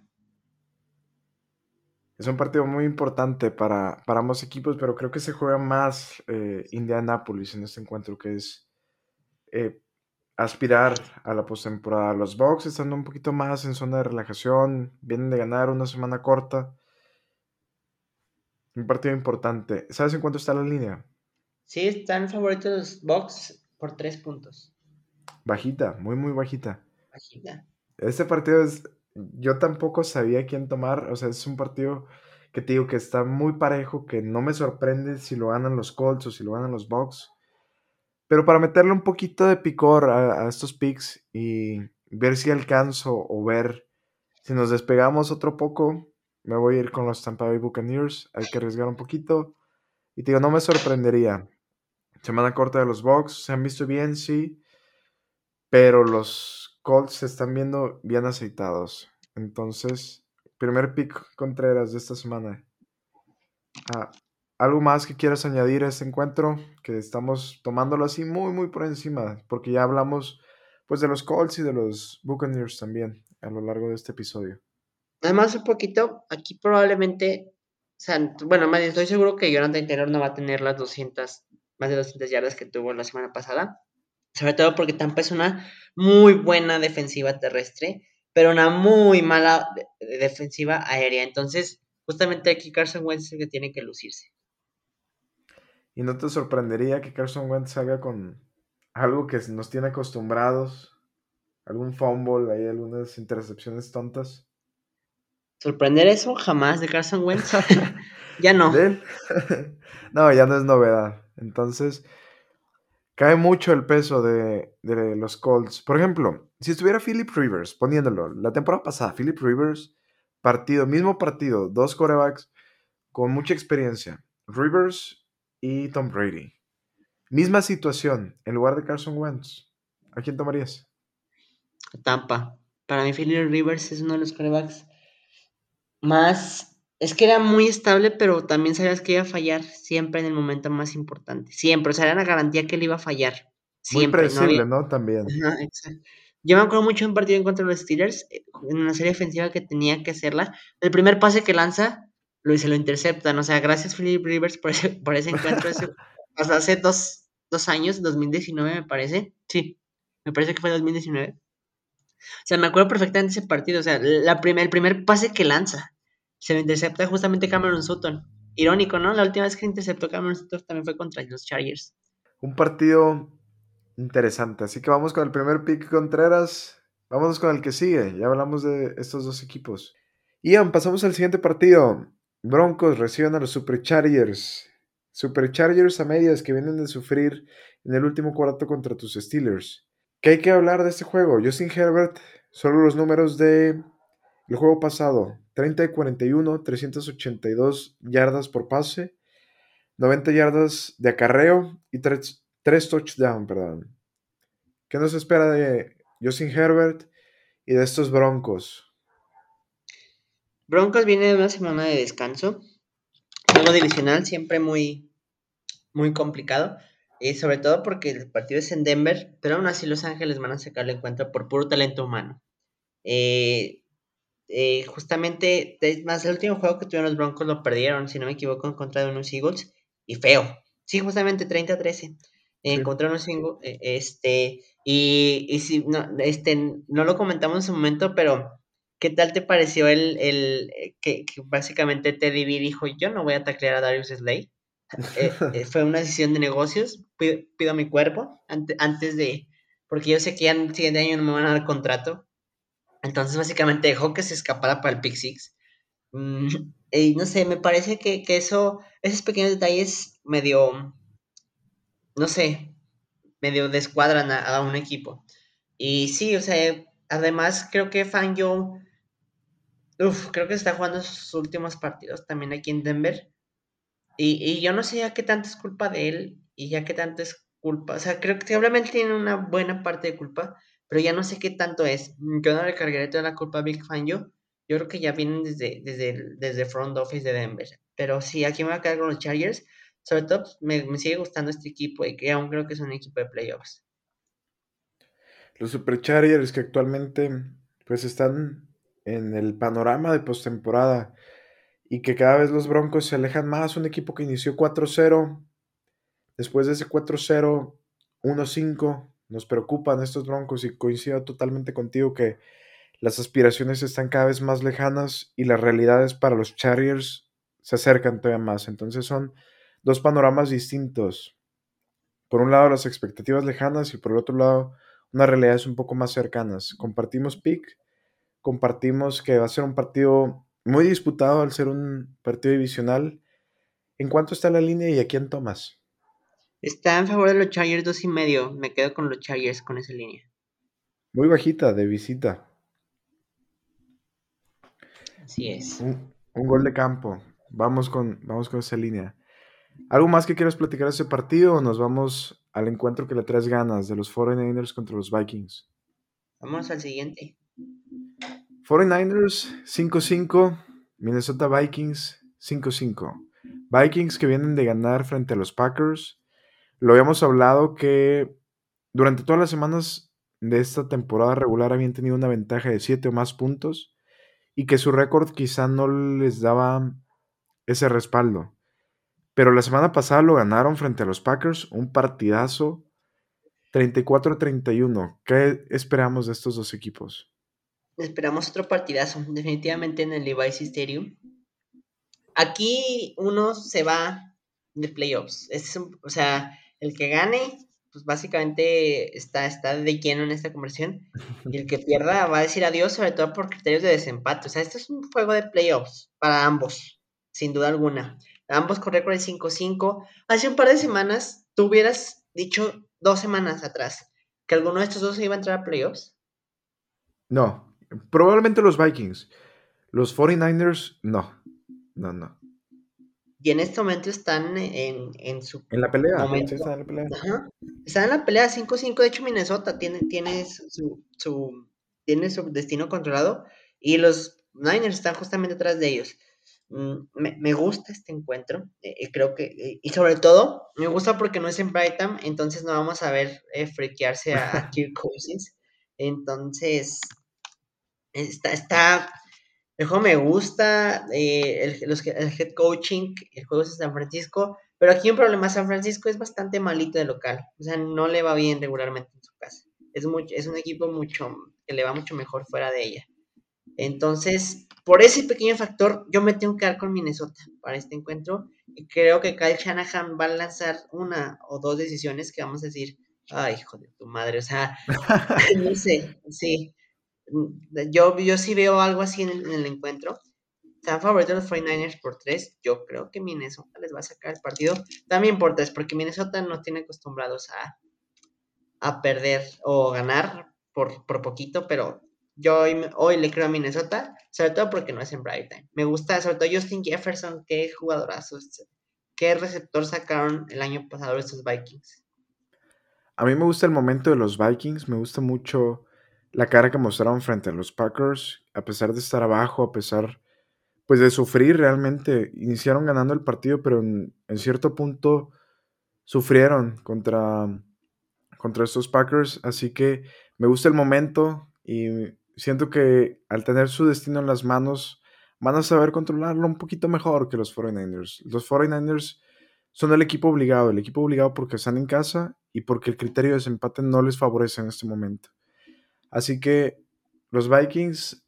Es un partido muy importante para, para ambos equipos, pero creo que se juega más eh, Indianapolis en este encuentro, que es eh, aspirar a la postemporada. Los Bucks están un poquito más en zona de relajación, vienen de ganar una semana corta. Un partido importante. ¿Sabes en cuánto está la línea?
Sí, están favoritos los Bucks por tres puntos.
Bajita, muy, muy bajita. Bajita. Este partido es. Yo tampoco sabía quién tomar. O sea, es un partido que te digo que está muy parejo, que no me sorprende si lo ganan los Colts o si lo ganan los Bucks. Pero para meterle un poquito de picor a, a estos picks y ver si alcanzo o ver si nos despegamos otro poco, me voy a ir con los Tampa Bay Buccaneers. Hay que arriesgar un poquito. Y te digo, no me sorprendería. Semana corta de los Bucks. Se han visto bien, sí. Pero los Colts se están viendo bien aceitados. Entonces, primer pick Contreras de esta semana. Ah, ¿Algo más que quieras añadir a este encuentro? Que estamos tomándolo así muy, muy por encima. Porque ya hablamos pues de los Colts y de los Buccaneers también a lo largo de este episodio.
Además, un poquito, aquí probablemente, o sea, bueno, estoy seguro que Jonathan Taylor no va a tener las 200, más de 200 yardas que tuvo la semana pasada. Sobre todo porque Tampa es una muy buena defensiva terrestre, pero una muy mala defensiva aérea. Entonces, justamente aquí Carson Wentz es el que tiene que lucirse.
¿Y no te sorprendería que Carson Wentz salga con algo que nos tiene acostumbrados? ¿Algún fumble, hay algunas intercepciones tontas?
Sorprender eso jamás de Carson Wentz. (laughs) ya no. (laughs)
no, ya no es novedad. Entonces, cae mucho el peso de, los Colts. Por ejemplo, si estuviera Philip Rivers poniéndolo, la temporada pasada, Philip Rivers, partido, mismo partido, dos corebacks con mucha experiencia, Rivers y Tom Brady. Misma situación, en lugar de Carson Wentz. ¿A quién tomarías?
Tampa. Para mí, Philip Rivers es uno de los corebacks más, es que era muy estable, pero también sabías que iba a fallar siempre en el momento más importante, siempre, o sea, era una garantía que él iba a fallar. Siempre,
muy predecible, ¿no? También.
Yo me acuerdo mucho de un partido en contra de los Steelers, eh, en una serie ofensiva que tenía que hacerla. El primer pase que lanza, lo, se lo interceptan. O sea, gracias Philip Rivers por ese, por ese encuentro. (laughs) hace dos, dos años, 2019 me parece. Sí, me parece que fue 2019. O sea, me acuerdo perfectamente ese partido. O sea, la el primer pase que lanza se lo intercepta justamente Cameron Sutton. Irónico, ¿no? La última vez que interceptó Cameron Sutton también fue contra los Chargers.
Un partido Interesante. Así que vamos con el primer pick Contreras. Vámonos con el que sigue. Ya hablamos de estos dos equipos. Ian, pasamos al siguiente partido. Broncos reciben a los Superchargers. Superchargers a medias que vienen de sufrir en el último cuarto contra tus Steelers. ¿Qué hay que hablar de este juego? Justin Herbert, solo los números de juego pasado. 30 de 41, 382 yardas por pase, 90 yardas de acarreo y 3, touchdowns, perdón. ¿Qué nos espera de Justin Herbert y de estos Broncos?
Broncos viene de una semana de descanso. Juego divisional siempre muy, muy complicado. Y sobre todo porque el partido es en Denver, pero aún así Los Ángeles van a sacar el encuentro por puro talento humano. Eh, eh, justamente, más el último juego que tuvieron los Broncos lo perdieron, si no me equivoco, en contra de unos Eagles, y feo. Sí, justamente 30-13. En contra de unos Eagles, este, y, y si, no, este, no lo comentamos en su momento, pero ¿qué tal te pareció el, el eh, que, básicamente Teddy B dijo, yo no voy a taclear a Darius Slay? (laughs) Eh, fue una decisión de negocios, pido, mi cuerpo antes de, porque yo sé que ya el siguiente año no me van a dar contrato, entonces, básicamente dejó que se escapara para el Pick. Mm, y no sé, me parece que, eso, esos pequeños detalles medio, no sé, medio descuadran a, un equipo. Y sí, o sea, además creo que Fangio, uff, creo que está jugando sus últimos partidos también aquí en Denver. Y, y yo no sé ya qué tanto es culpa de él y ya qué tanto es culpa. O sea, creo que obviamente tiene una buena parte de culpa, pero ya no sé qué tanto es. Yo no le cargaré toda la culpa a Big Fan yo. Creo que ya vienen desde, desde, desde front office de Denver. Pero sí, aquí me voy a quedar con los Chargers. Sobre todo, pues, me, sigue gustando este equipo y que aún creo que es un equipo de playoffs.
Los Superchargers que actualmente pues están en el panorama de postemporada y que cada vez los Broncos se alejan más. Un equipo que inició 4-0, después de ese 4-0, 1-5, nos preocupan estos Broncos y coincido totalmente contigo que las aspiraciones están cada vez más lejanas y las realidades para los Chargers se acercan todavía más. Entonces son dos panoramas distintos. Por un lado las expectativas lejanas y por el otro lado unas realidades un poco más cercanas. Compartimos pick, compartimos que va a ser un partido muy disputado al ser un partido divisional. ¿En cuánto está la línea y a quién tomas?
Está en favor de los Chargers dos y medio. Me quedo con los Chargers con esa línea.
Muy bajita de visita.
Así es.
Un, gol de campo. Vamos con, vamos con esa línea. ¿Algo más que quieras platicar de ese partido o nos vamos al encuentro que le traes ganas de los 49ers contra los Vikings?
Vamos al siguiente.
49ers 5-5, Minnesota Vikings 5-5. Vikings que vienen de ganar frente a los Packers lo habíamos hablado que durante todas las semanas de esta temporada regular habían tenido una ventaja de 7 o más puntos y que su récord quizá no les daba ese respaldo. Pero la semana pasada lo ganaron frente a los Packers, un partidazo 34-31. ¿Qué esperamos de estos dos equipos?
Esperamos otro partidazo, definitivamente en el Levi's Stadium. Aquí uno se va de playoffs. Es o sea, el que gane, pues básicamente está, está de lleno en esta conversión. (laughs) Y el que pierda va a decir adiós, sobre todo por criterios de desempate. O sea, esto es un juego de playoffs para ambos, sin duda alguna. Ambos con récord de 5-5. Hace un par de semanas, tú hubieras dicho dos semanas atrás que alguno de estos dos iba a entrar a playoffs.
No, probablemente los Vikings. Los 49ers, no. No, no
y en este momento están en, en su
en la pelea, están en la pelea.
Están en la pelea 5-5, de hecho Minnesota tiene, tiene, su, su, tiene su destino controlado y los Niners están justamente atrás de ellos. Mm, me, me gusta este encuentro, eh, eh, creo que, eh, y sobre todo, me gusta porque no es en Brighton, entonces no vamos a ver eh, friquearse a, a (laughs) Kirk Cousins. Entonces, está, está, el juego me gusta, eh, el, el, head coaching, el juego es San Francisco, pero aquí un problema, San Francisco es bastante malito de local, o sea, no le va bien regularmente en su casa. Es, mucho, es un equipo mucho que le va mucho mejor fuera de ella. Entonces, por ese pequeño factor, yo me tengo que dar con Minnesota para este encuentro y creo que Kyle Shanahan va a lanzar una o dos decisiones que vamos a decir, Ay, hijo de tu madre, o sea, (laughs) no sé, sí. Yo, yo sí veo algo así en el, en el encuentro. Están favoritos los 49ers por 3. Yo creo que Minnesota les va a sacar el partido. También por 3, porque Minnesota no tiene acostumbrados a, a perder o ganar por, por poquito, pero yo hoy, le creo a Minnesota, sobre todo porque no es en Brighton. Me gusta, sobre todo Justin Jefferson, qué jugadorazo, qué receptor sacaron el año pasado estos Vikings.
A mí me gusta el momento de los Vikings, me gusta mucho la cara que mostraron frente a los Packers, a pesar de estar abajo, a pesar pues de sufrir realmente. Iniciaron ganando el partido, pero en, cierto punto sufrieron contra, contra estos Packers. Así que me gusta el momento y siento que al tener su destino en las manos, van a saber controlarlo un poquito mejor que los 49ers. Los 49ers son el equipo obligado, el equipo obligado porque están en casa y porque el criterio de desempate no les favorece en este momento. Así que los Vikings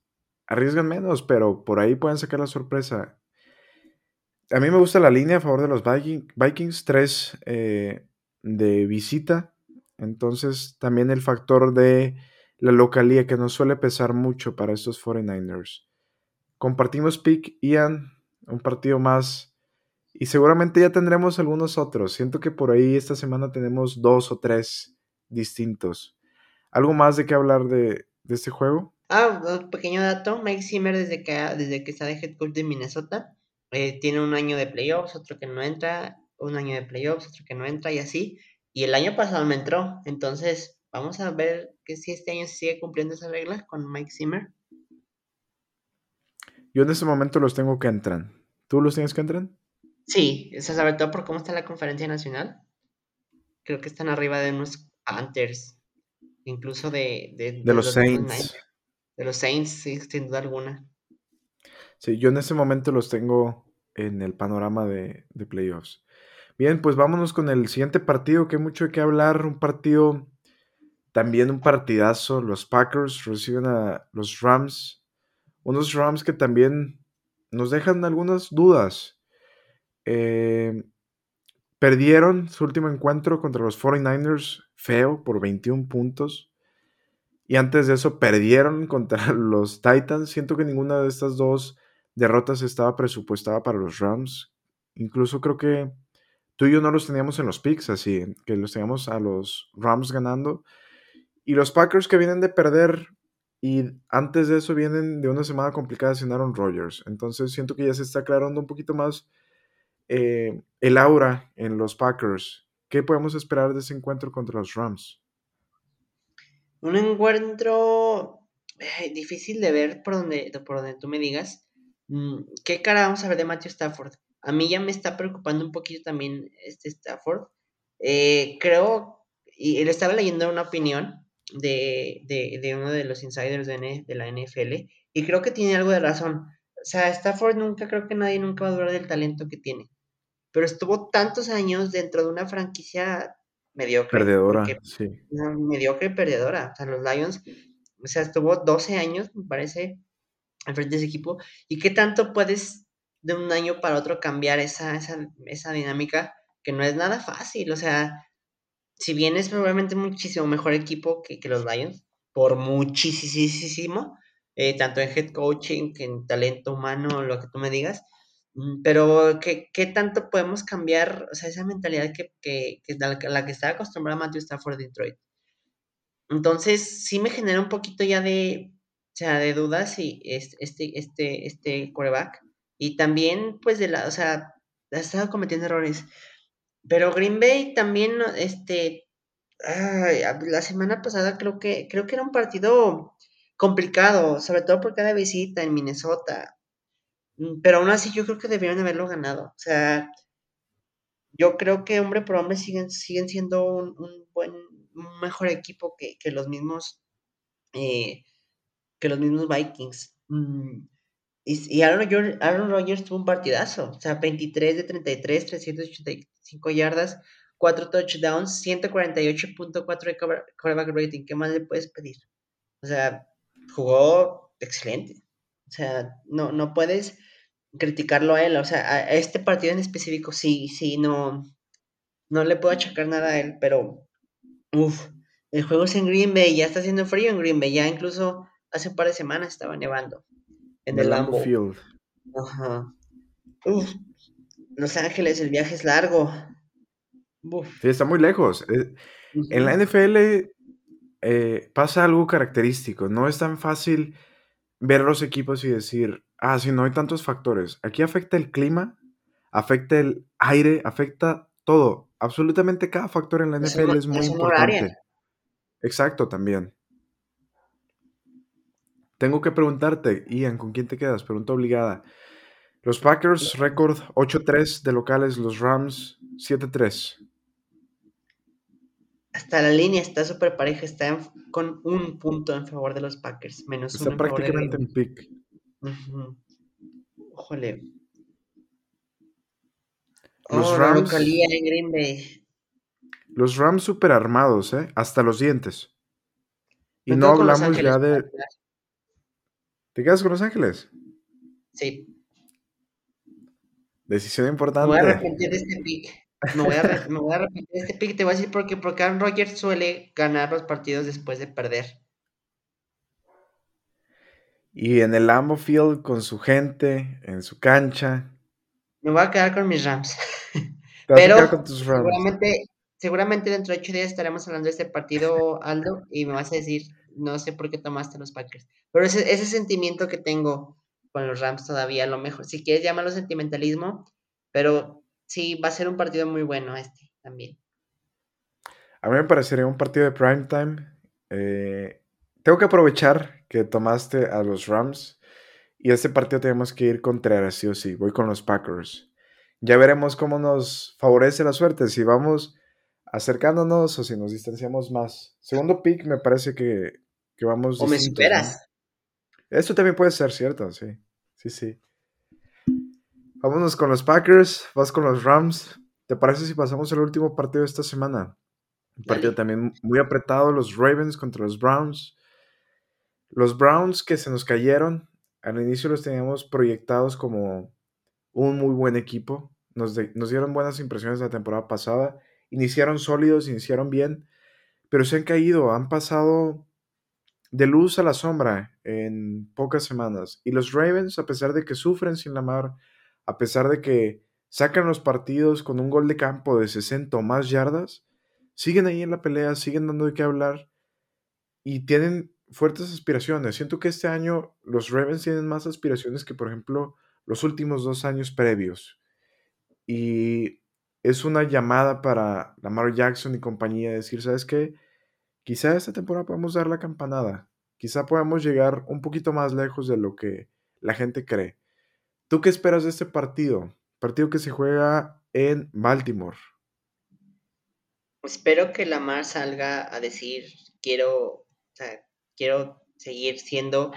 arriesgan menos, pero por ahí pueden sacar la sorpresa. A mí me gusta la línea a favor de los Vikings, 3 eh, de visita. Entonces también el factor de la localía que no suele pesar mucho para estos 49ers. Compartimos pick, Ian, un partido más. Y seguramente ya tendremos algunos otros. Siento que por ahí esta semana tenemos dos o tres distintos. ¿Algo más de qué hablar de, de este juego?
Ah, un pequeño dato, Mike Zimmer desde que, desde que está de head coach de Minnesota, eh, tiene un año de playoffs, otro que no entra, un año de playoffs, otro que no entra y así. Y el año pasado me entró, entonces vamos a ver que si este año se sigue cumpliendo esa regla con Mike Zimmer.
Yo en este momento los tengo que entrar. ¿Tú los tienes que entrar?
Sí, eso sobre todo por cómo está la conferencia nacional. Creo que están arriba de unos Panthers, incluso de,
de, los, Saints.
De los Saints, sí, sin duda alguna.
Sí, yo en ese momento los tengo en el panorama de, playoffs. Bien, pues vámonos con el siguiente partido, que hay mucho que hablar. Un partido, también un partidazo. Los Packers reciben a los Rams. Unos Rams que también nos dejan algunas dudas. Eh, perdieron su último encuentro contra los 49ers feo por 21 puntos. Y antes de eso perdieron (laughs) contra los Titans. Siento que ninguna de estas dos derrotas estaba presupuestada para los Rams. Incluso creo que tú y yo no los teníamos en los picks, así que los teníamos a los Rams ganando. Y los Packers que vienen de perder y antes de eso vienen de una semana complicada sin Aaron Rodgers. Entonces siento que ya se está aclarando un poquito más eh, el aura en los Packers. ¿Qué podemos esperar de ese encuentro contra los Rams?
Un encuentro difícil de ver por donde, por donde tú me digas. Mm, ¿Qué cara vamos a ver de Matthew Stafford? A mí ya me está preocupando un poquito también este Stafford. Eh, creo, y él estaba leyendo una opinión de, uno de los insiders de, de, la NFL, y creo que tiene algo de razón. O sea, Stafford nunca, creo que nadie nunca va a dudar del talento que tiene. Pero estuvo tantos años dentro de una franquicia mediocre.
Perdedora, sí.
mediocre perdedora. O sea, los Lions, o sea, estuvo 12 años, me parece, al frente de ese equipo. ¿Y qué tanto puedes de un año para otro cambiar esa, esa, esa dinámica? Que no es nada fácil. O sea, si bien es probablemente muchísimo mejor equipo que, que los Lions, por muchísimo, eh, tanto en head coaching, que en talento humano, lo que tú me digas, pero, ¿qué, ¿qué, tanto podemos cambiar, o sea, esa mentalidad que, que, que la, que está acostumbrada Matthew Stafford de Detroit? Entonces, sí me genera un poquito ya de, o sea, de dudas y este, este, este, este quarterback. Y también, pues, de la, o sea, ha estado cometiendo errores. Pero Green Bay también, este, la semana pasada creo que, creo que era un partido complicado, sobre todo por cada visita en Minnesota. Mm, pero aún así yo creo que debieron haberlo ganado. O sea, yo creo que hombre por hombre siguen, siguen siendo un, buen, un mejor equipo que, los mismos eh, que los mismos Vikings. Mm, y, Aaron, Aaron, Rodgers tuvo un partidazo. O sea, 23 de 33, 385 yardas, 4 touchdowns, 148.4 de coreback rating. ¿Qué más le puedes pedir? O sea, jugó excelente. O sea, no, no puedes criticarlo a él. O sea, a este partido en específico sí, sí, no, no le puedo achacar nada a él, pero Uf, el juego es en Green Bay, ya está haciendo frío en Green Bay, ya incluso hace un par de semanas estaba nevando en el Lambo. Field. Ajá. Uf, Los Ángeles, el viaje es largo.
Sí, está muy lejos. Eh, en la NFL eh, pasa algo característico. No es tan fácil ver los equipos y decir, ah, sí, no hay tantos factores. Aquí afecta el clima, afecta el aire, afecta todo. Absolutamente cada factor en la NFL es, muy importante. Exacto, también. Tengo que preguntarte, Ian, ¿con quién te quedas? Pregunta obligada. Los Packers, récord 8-3 de locales, los Rams 7-3.
Hasta la línea está súper pareja, está con un punto en favor de los Packers, menos está prácticamente en pick.
Los oh, Rams. en Green Bay. Los Rams super armados, ¿eh? Hasta los dientes. Y no hablamos ya de. ¿Te quedas con Los Ángeles? Sí. Decisión importante.
Me voy a arrepentir de este pick. Me voy, a, arrepentir de este pick. Te voy a decir porque, porque Aaron Rodgers suele ganar los partidos después de perder.
Y en el Lambo Field con su gente, en su cancha.
Me voy a quedar con mis Rams. Pero con tus Rams? seguramente, seguramente dentro de ocho días estaremos hablando de este partido, Aldo, y me vas a decir, no sé por qué tomaste los Packers. Pero ese, ese sentimiento que tengo con los Rams todavía, a lo mejor, si quieres llamarlo sentimentalismo, pero sí, va a ser un partido muy bueno este también.
A mí me parecería un partido de prime time. Eh, tengo que aprovechar que tomaste a los Rams y este partido tenemos que ir contra sí o sí. Voy con los Packers. Ya veremos cómo nos favorece la suerte, si vamos acercándonos o si nos distanciamos más. Segundo pick me parece que, que vamos... O me superas. Esto también puede ser cierto, sí. Sí, sí. Vámonos con los Packers, vas con los Rams. ¿Te parece si pasamos al último partido de esta semana? Un partido también muy apretado, los Ravens contra los Browns. Los Browns que se nos cayeron, al inicio los teníamos proyectados como un muy buen equipo. Nos, dieron buenas impresiones la temporada pasada. Iniciaron sólidos, iniciaron bien, pero se han caído, han pasado de luz a la sombra en pocas semanas. Y los Ravens, a pesar de que sufren sin la mar, a pesar de que sacan los partidos con un gol de campo de 60 o más yardas, siguen ahí en la pelea, siguen dando de qué hablar y tienen fuertes aspiraciones. Siento que este año los Ravens tienen más aspiraciones que, por ejemplo, los últimos dos años previos. Y es una llamada para Lamar Jackson y compañía decir, ¿sabes qué? Quizá esta temporada podemos dar la campanada. Quizá podamos llegar un poquito más lejos de lo que la gente cree. ¿Tú qué esperas de este partido? Partido que se juega en Baltimore.
Espero que Lamar salga a decir, quiero, quiero seguir siendo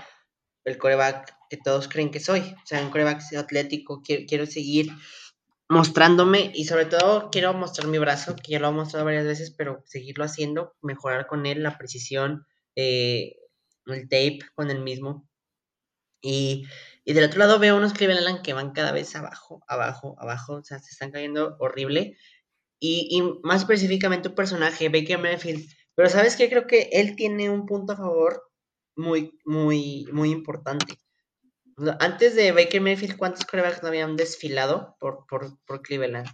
el coreback que todos creen que soy. O sea, un coreback atlético, quiero, quiero seguir mostrándome y sobre todo quiero mostrar mi brazo, que ya lo he mostrado varias veces, pero seguirlo haciendo, mejorar con él la precisión, eh, el tape con el mismo. Y, y, del otro lado veo unos Cleveland que van cada vez abajo, abajo, abajo, o sea, se están cayendo horrible. Y, y más específicamente un personaje, Baker Mayfield. Pero sabes que creo que él tiene un punto a favor muy, muy, muy importante. Antes de Baker Mayfield, ¿cuántos corebacks no habían desfilado por, por, por Cleveland?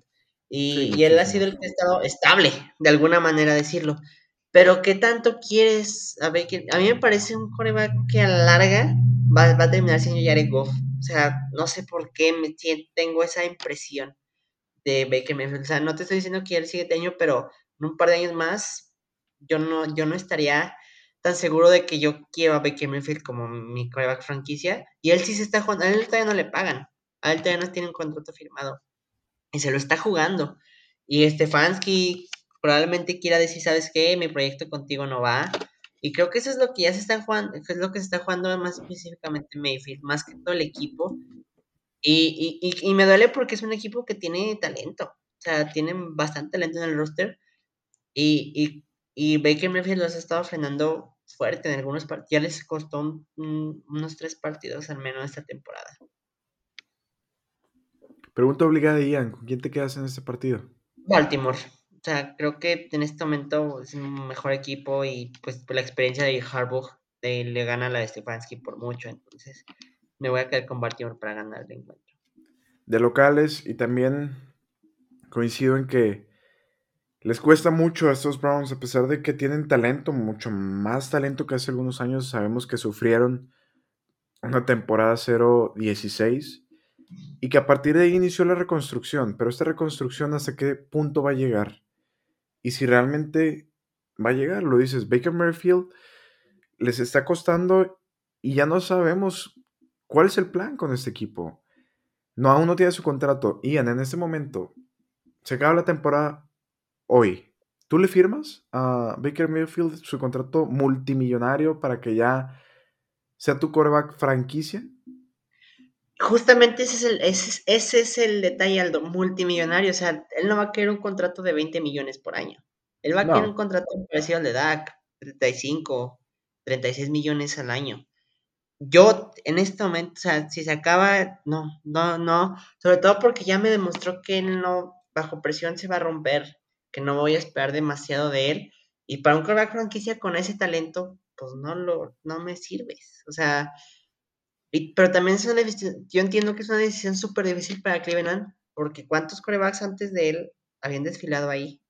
Y, y, él ha sido el que ha estado estable, de alguna manera decirlo. Pero ¿qué tanto quieres a Baker? A mí me parece un coreback que a la larga va, a terminar siendo Jared Goff. O sea, no sé por qué me, tengo esa impresión de Baker Mayfield. O sea, no te estoy diciendo que él sigue año, pero en un par de años más, yo no, yo no estaría tan seguro de que yo quiero a Baker Mayfield como mi coreback franquicia. Y él sí se está jugando, a él todavía no le pagan. A él todavía no tiene un contrato firmado. Y se lo está jugando. Y Stefanski probablemente quiera decir, ¿sabes qué? Mi proyecto contigo no va. Y creo que eso es lo que ya se está jugando, es lo que se está jugando más específicamente Mayfield, más que todo el equipo. Y, y, y, me duele porque es un equipo que tiene talento. O sea, tienen bastante talento en el roster. Y, y, Baker Mayfield los ha estado frenando fuerte en algunos partidos. Ya les costó unos tres partidos al menos esta temporada.
Pregunta obligada, Ian, ¿con quién te quedas en este partido?
Baltimore. O sea, creo que en este momento es un mejor equipo y pues la experiencia de Harbaugh le gana a la de Stefanski por mucho. Entonces, me voy a quedar con Baltimore para ganar el encuentro.
De locales y también coincido en que les cuesta mucho a estos Browns, a pesar de que tienen talento, mucho más talento que hace algunos años. Sabemos que sufrieron una temporada 0-16 y que a partir de ahí inició la reconstrucción. Pero esta reconstrucción, ¿hasta qué punto va a llegar? Y si realmente va a llegar, lo dices, Baker Merfield les está costando y ya no sabemos cuál es el plan con este equipo. No, aún no tiene su contrato. Ian, en este momento, se acaba la temporada hoy, ¿tú le firmas a Baker Mayfield su contrato multimillonario para que ya sea tu coreback franquicia?
Justamente ese es, el, ese, es el detalle, Aldo, multimillonario. O sea, él no va a querer un contrato de 20 millones por año. Él va a querer un contrato parecido al de Dak, 35, 36 millones al año. Yo, en este momento, o sea, si se acaba, no, no, no. Sobre todo porque ya me demostró que él no, bajo presión, se va a romper que no voy a esperar demasiado de él. Y para un quarterback franquicia con ese talento, pues no lo, no me sirves. O sea, pero también es una decisión, yo entiendo que es una decisión súper difícil para Cleveland, porque ¿cuántos corebacks antes de él habían desfilado ahí?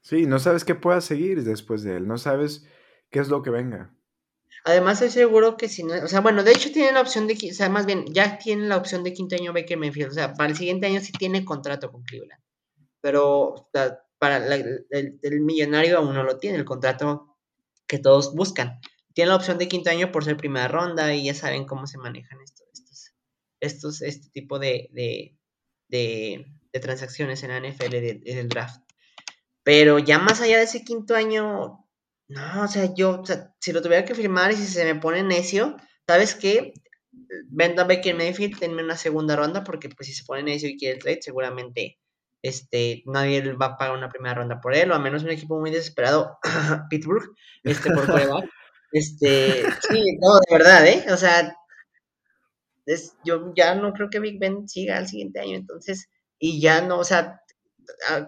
Sí, no sabes qué pueda seguir después de él, no sabes qué es lo que venga.
Además, estoy seguro que si no, o sea, bueno, de hecho tiene la opción de, o sea, más bien, ya tiene la opción de quinto año Baker Mayfield, o sea, para el siguiente año sí tiene contrato con Cleveland pero para el, millonario aún no lo tiene, el contrato que todos buscan. Tiene la opción de quinto año por ser primera ronda y ya saben cómo se manejan estos, estos, estos este tipo de, de, de, transacciones en la NFL del draft. Pero ya más allá de ese quinto año, no, o sea, yo, o sea, si lo tuviera que firmar y si se me pone necio, ¿sabes qué? Vendo a Becker Mayfield, denme una segunda ronda, porque pues si se pone necio y quiere trade, seguramente este, nadie va a pagar una primera ronda por él, o a menos un equipo muy desesperado, (clears throat) Pittsburgh, este, por (laughs) coreback. este, sí, no, de verdad, ¿eh? O sea, es, yo ya no creo que Big Ben siga al siguiente año, entonces, y ya no, o sea,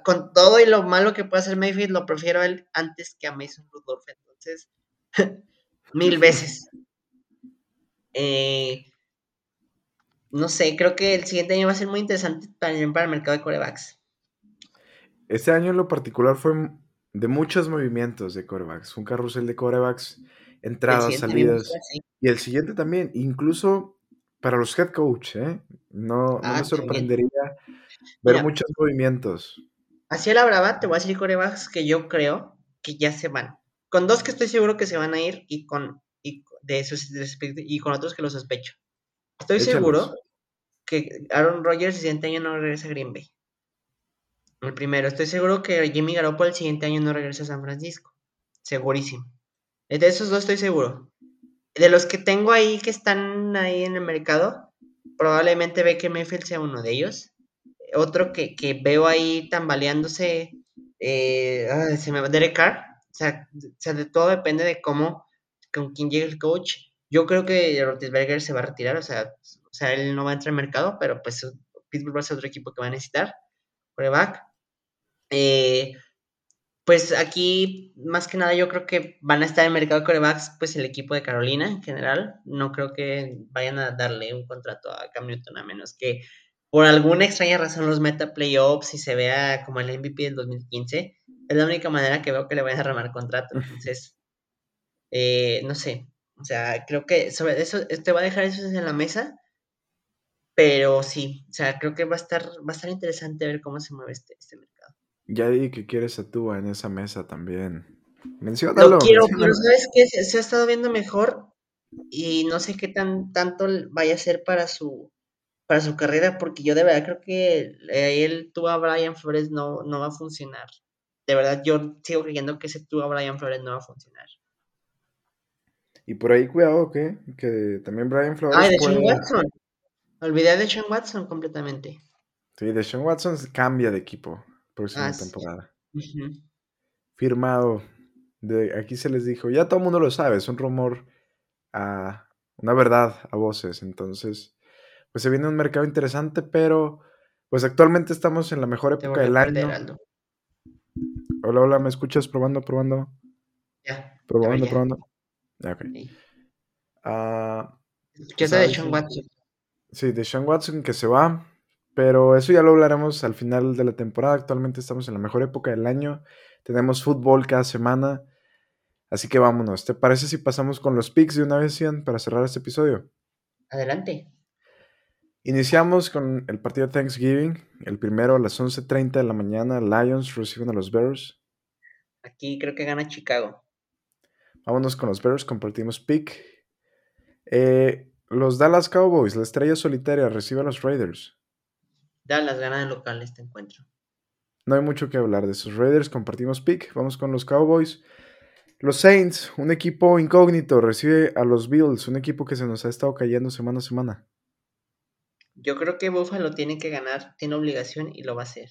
con todo y lo malo que puede hacer Mayfield, lo prefiero a él antes que a Mason Rudolph, entonces, (laughs) mil veces. Eh, no sé, creo que el siguiente año va a ser muy interesante también para el mercado de corebacks.
Este año en lo particular fue de muchos movimientos de corebacks. Un carrusel de corebacks, entradas, salidas. Y el siguiente también, incluso para los head coach, ¿eh? No, me ah, sorprendería ver muchos movimientos.
Así a la brava, te voy a decir corebacks que yo creo que ya se van. Con dos que estoy seguro que se van a ir y con, y de y con otros que los sospecho. Estoy seguro que Aaron Rodgers el siguiente año no regresa a Green Bay. El primero, estoy seguro que Jimmy Garoppolo el siguiente año no regresa a San Francisco. Segurísimo. De esos dos estoy seguro. De los que tengo ahí que están ahí en el mercado, probablemente que Mayfield sea uno de ellos. Otro que, veo ahí tambaleándose, eh, se me va Derek Carr. O sea, de todo depende de cómo, con quién llegue el coach. Yo creo que Rotisberger se va a retirar, o sea, o sea, él no va a entrar al mercado, pero pues Pittsburgh va a ser otro equipo que va a necesitar. Coreback. Eh, pues aquí, más que nada, yo creo que van a estar en el mercado de corebacks, pues el equipo de Carolina en general. No creo que vayan a darle un contrato a Cam Newton, a menos que por alguna extraña razón los meta playoffs y se vea como el MVP del 2015. Es la única manera que veo que le vayan a armar contrato. Entonces, eh, no sé. O sea, creo que sobre eso, te va a dejar eso en la mesa. Pero sí, o sea, creo que va a estar, va a estar interesante ver cómo se mueve este, este mercado.
Ya di que quieres a tú en esa mesa también. Menciónalo.
Lo quiero, pero ¿sabes qué? Se, ha estado viendo mejor y no sé qué tan tanto vaya a ser para su para su carrera, porque yo de verdad creo que él, tú a Brian Flores no, no va a funcionar. De verdad, yo sigo creyendo que ese tú a Brian Flores no va a funcionar.
Y por ahí, cuidado, ¿qué? Que también Brian Flores.
Ah, de Sean Watson. Olvidé de Sean Watson completamente.
Sí, de Sean Watson cambia de equipo próxima ah, temporada. Firmado. De, aquí se les dijo, ya todo el mundo lo sabe, es un rumor, a, una verdad a voces. Entonces, pues se viene un mercado interesante, pero Pues actualmente estamos en la mejor época del año. Hola, hola, ¿me escuchas? Probando, probando.
Ya.
Probando,
ya.
probando. Ya, ok.
Sí.
Ah,
Escuchaste
estaba
de Sean Watson.
sí, de Sean Watson que se va. Pero eso ya lo hablaremos al final de la temporada. Actualmente estamos en la mejor época del año. Tenemos fútbol cada semana. Así que vámonos. ¿Te parece si pasamos con los picks de una vez, Ian, para cerrar este episodio?
Adelante.
Iniciamos con el partido de Thanksgiving. El primero a las 11.30 de la mañana. Lions reciben a los Bears.
Aquí creo que gana Chicago.
Vámonos con los Bears, compartimos pick. Eh, los Dallas Cowboys, la estrella solitaria, recibe a los Raiders.
Dallas gana de local este encuentro.
No hay mucho que hablar de esos Raiders, compartimos pick. Vamos con los Cowboys. Los Saints, un equipo incógnito, recibe a los Bills, un equipo que se nos ha estado cayendo semana a semana.
Yo creo que Buffalo tiene que ganar, tiene obligación y lo va a hacer.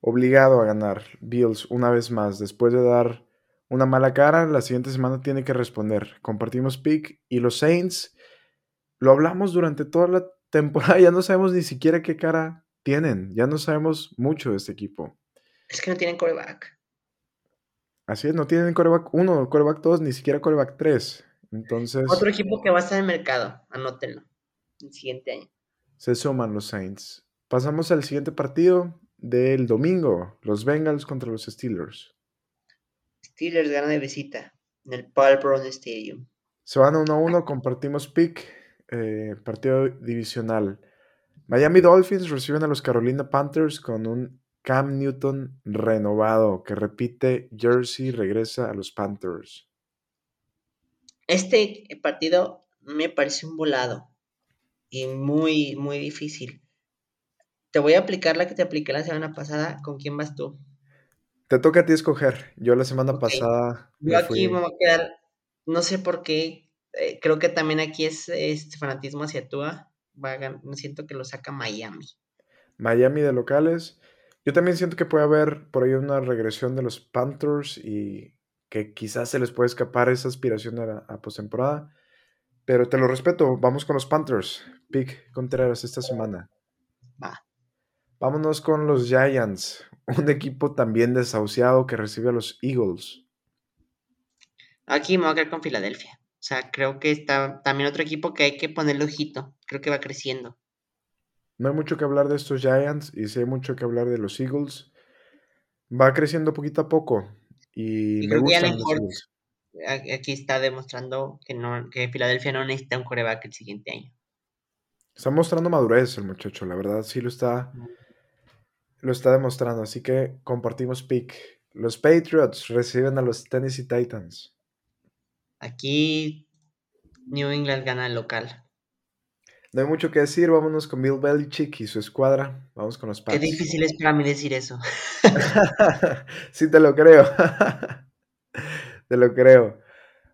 Obligado a ganar Bills una vez más. Después de dar una mala cara, la siguiente semana tiene que responder. Compartimos pick. Y los Saints, lo hablamos durante toda la temporada, ya no sabemos ni siquiera qué cara tienen. Ya no sabemos mucho de este equipo.
Es que no tienen coreback.
Así es, no tienen coreback 1, coreback 2, ni siquiera coreback 3. Entonces
Otro equipo que va a estar en el mercado, anótenlo. El siguiente año.
se suman los Saints. Pasamos al siguiente partido del domingo. Los Bengals contra los Steelers.
Steelers gana de visita en el Paul Brown Stadium.
Se van 1 a 1, compartimos pick. Eh, partido divisional. Miami Dolphins reciben a los Carolina Panthers con un Cam Newton renovado que repite Jersey, regresa a los Panthers.
Este partido me parece un volado y muy, muy difícil. Te voy a aplicar la que te apliqué la semana pasada. ¿Con quién vas tú?
Te toca a ti escoger. Yo la semana pasada
Yo aquí
fui-
me voy a quedar, no sé por qué, eh, creo que también aquí es este fanatismo hacia Tua. Va a siento que lo saca Miami.
Miami de locales. Yo también siento que puede haber por ahí una regresión de los Panthers y que quizás se les puede escapar esa aspiración a, la- a postemporada. Pero te lo respeto. Vamos con los Panthers. Pick Contreras esta semana.
Va.
Vámonos con los Giants. Un equipo también desahuciado que recibe a los Eagles.
Aquí me voy a quedar con Filadelfia. O sea, creo que está también otro equipo que hay que ponerle ojito. Creo que va creciendo.
No hay mucho que hablar de estos Giants y sí hay mucho que hablar de los Eagles. Va creciendo poquito a poco y
Y
me gustan los Eagles.
aquí está demostrando que no, que Filadelfia no necesita un coreback el siguiente año.
Está mostrando madurez el muchacho, la verdad sí lo está, lo está demostrando. Así que compartimos pick. Los Patriots reciben a los Tennessee Titans.
Aquí New England gana el local.
No hay mucho que decir, vámonos con Bill Belichick y su escuadra. Vamos con los
Qué
Pats.
difícil es para mí decir eso. (laughs)
sí, te lo creo. (laughs) te lo creo.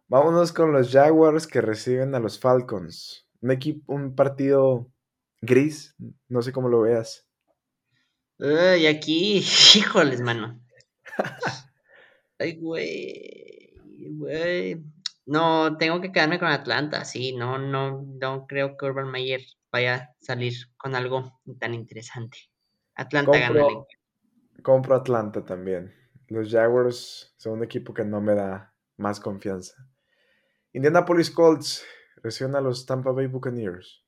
Vámonos con los Jaguars que reciben a los Falcons. Un equipo, un partido gris, no sé cómo lo veas.
Ay, aquí, (laughs) híjoles, mano. Ay, güey, güey. No, tengo que quedarme con Atlanta, sí, no, no, no creo que Urban Meyer vaya a salir con algo tan interesante. Atlanta gana el
Compro,
encuentro.
compro Atlanta también. Los Jaguars son un equipo que no me da más confianza. Indianapolis Colts reciben a los Tampa Bay Buccaneers.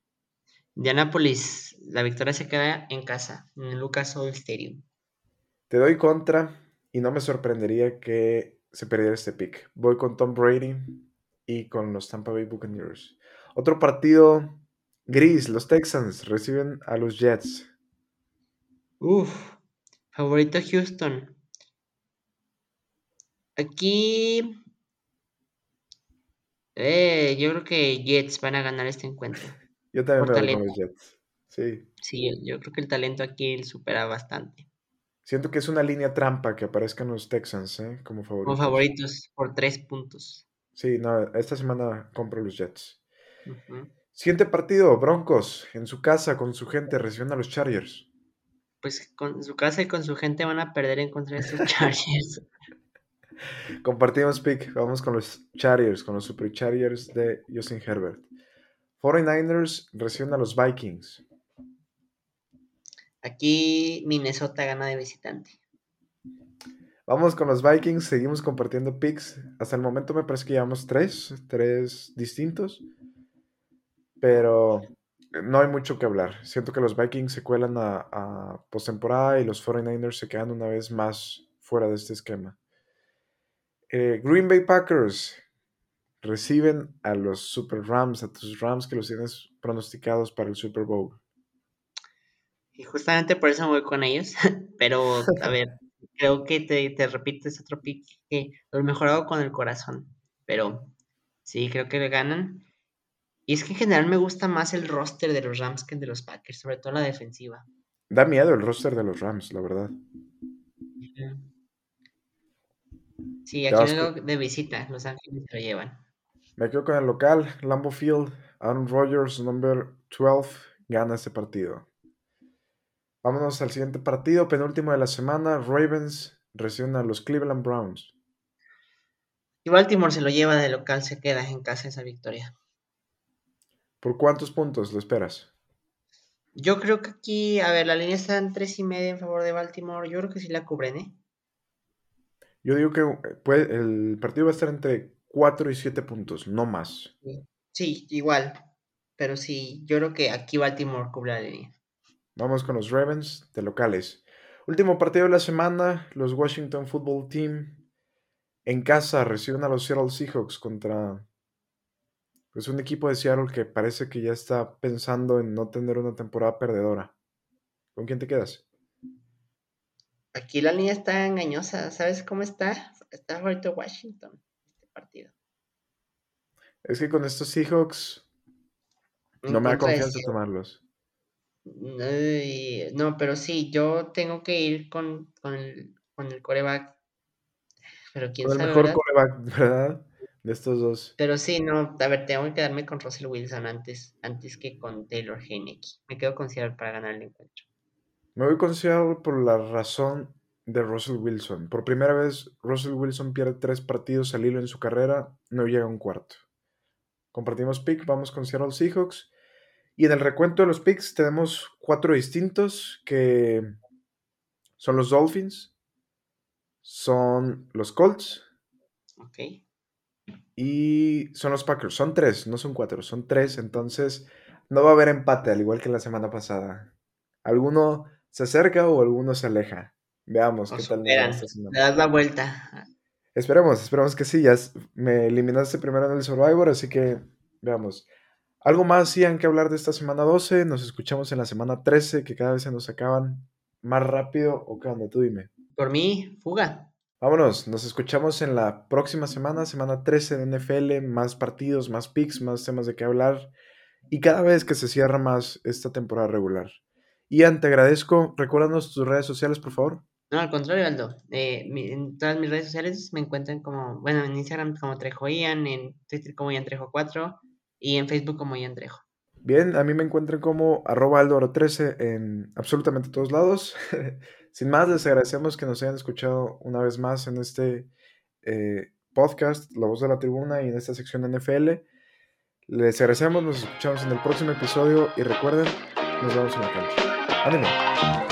Indianapolis, la victoria se queda en casa, en el Lucas Oil Stadium.
Te doy contra y no me sorprendería que se perdiera este pick. Voy con Tom Brady y con los Tampa Bay Buccaneers. Otro partido gris, los Texans reciben a los Jets.
Uf, favorito Houston. Aquí, eh, yo creo que Jets van a ganar este encuentro. (laughs)
Yo también me voy con los Jets. Sí,
Sí, yo- yo creo que el talento aquí supera bastante.
siento que es una línea trampa que aparezcan los Texans ¿eh? como
Como
favoritos.
favoritos por tres puntos.
Sí, no, esta semana compro los Jets. Siguiente partido, Broncos, en su casa, con su gente, reciben a los Chargers.
Pues con su casa y con su gente van a perder en contra de estos Chargers. (laughs)
Compartimos pick, vamos con los Chargers, con los Super Chargers de Justin Herbert. 49ers reciben a los Vikings.
Aquí Minnesota gana de visitante.
Vamos con los Vikings, seguimos compartiendo picks. Hasta el momento me parece que llevamos tres, tres distintos. Pero no hay mucho que hablar. Siento que los Vikings se cuelan a, postemporada y los 49ers se quedan una vez más fuera de este esquema. Eh, Green Bay Packers reciben a los Super Rams, a tus Rams que los tienes pronosticados para el Super Bowl.
Y justamente por eso voy con ellos. (laughs) Pero, a ver, creo que te, te repites otro pick que lo mejorado con el corazón. Pero sí, creo que le ganan. Y es que en general me gusta más el roster de los Rams que el de los Packers, sobre todo la defensiva.
Da miedo el roster de los Rams, la verdad.
Sí, aquí lo de visita, Los Ángeles se lo llevan.
Me quedo con el local, Lambo Field, Aaron Rodgers, number 12, gana este partido. Vámonos al siguiente partido, penúltimo de la semana, Ravens reciben a los Cleveland Browns.
Y Baltimore se lo lleva de local, se queda en casa esa victoria.
¿Por cuántos puntos lo esperas?
Yo creo que aquí, a ver, la línea está en tres y media en favor de Baltimore. Yo creo que sí la cubren, ¿eh?
Yo digo que eh, el partido va a estar entre 4 y 7 puntos, no más.
Sí, igual. Pero sí, yo creo que aquí Baltimore cubre la línea.
Vamos con los Ravens de locales. Último partido de la semana, los Washington Football Team en casa reciben a los Seattle Seahawks contra es un equipo de Seattle que parece que ya está pensando en no tener una temporada perdedora. ¿Con quién te quedas?
Aquí la línea está engañosa. ¿Sabes cómo está? Está ahorita Washington, este partido.
Es que con estos Seahawks no me da confianza tomarlos.
No, pero sí, yo tengo que ir con, el, con el coreback. Pero quién
con el mejor coreback, ¿verdad? de estos dos.
Pero sí, no, a ver, tengo que quedarme con Russell Wilson antes, antes que con Taylor Heineke. Me quedo con Seattle para ganar el encuentro.
Me voy con Seattle por la razón de Russell Wilson. Por primera vez, Russell Wilson pierde tres partidos al hilo en su carrera, no llega a un cuarto. Compartimos pick, vamos con Seattle Seahawks. Y en el recuento de los picks tenemos cuatro distintos que son los Dolphins, son los Colts,
okay
y son los Packers. Son tres, no son cuatro, son tres. Entonces no va a haber empate, al igual que la semana pasada. Alguno se acerca o alguno se aleja. Veamos qué tal.
Le das la vuelta.
Esperemos, esperemos que sí. Ya me eliminaste primero en el Survivor, así que veamos. ¿Algo más, Ian, que hablar de esta semana 12? Nos escuchamos en la semana 13, que cada vez se nos acaban más rápido. ¿O qué onda? Tú dime.
Por mí, fuga.
Vámonos, nos escuchamos en la próxima semana, semana 13 de NFL, más partidos, más picks, más temas de qué hablar y cada vez que se cierra más esta temporada regular. Ian, te agradezco. Recuérdanos tus redes sociales, por favor.
No, al contrario, Aldo. Eh, en todas mis redes sociales me encuentran como, bueno, en Instagram como Trejo Ian, en Twitter como Ian Trejo 4 y en Facebook como Ian Trejo.
Bien, a mí me encuentran como arroba Aldo13 en absolutamente todos lados. (laughs) Sin más, les agradecemos que nos hayan escuchado una vez más en este eh, podcast, La Voz de la Tribuna, y en esta sección NFL. Les agradecemos, nos escuchamos en el próximo episodio y recuerden, nos vemos en la cancha. ¡Ánimo!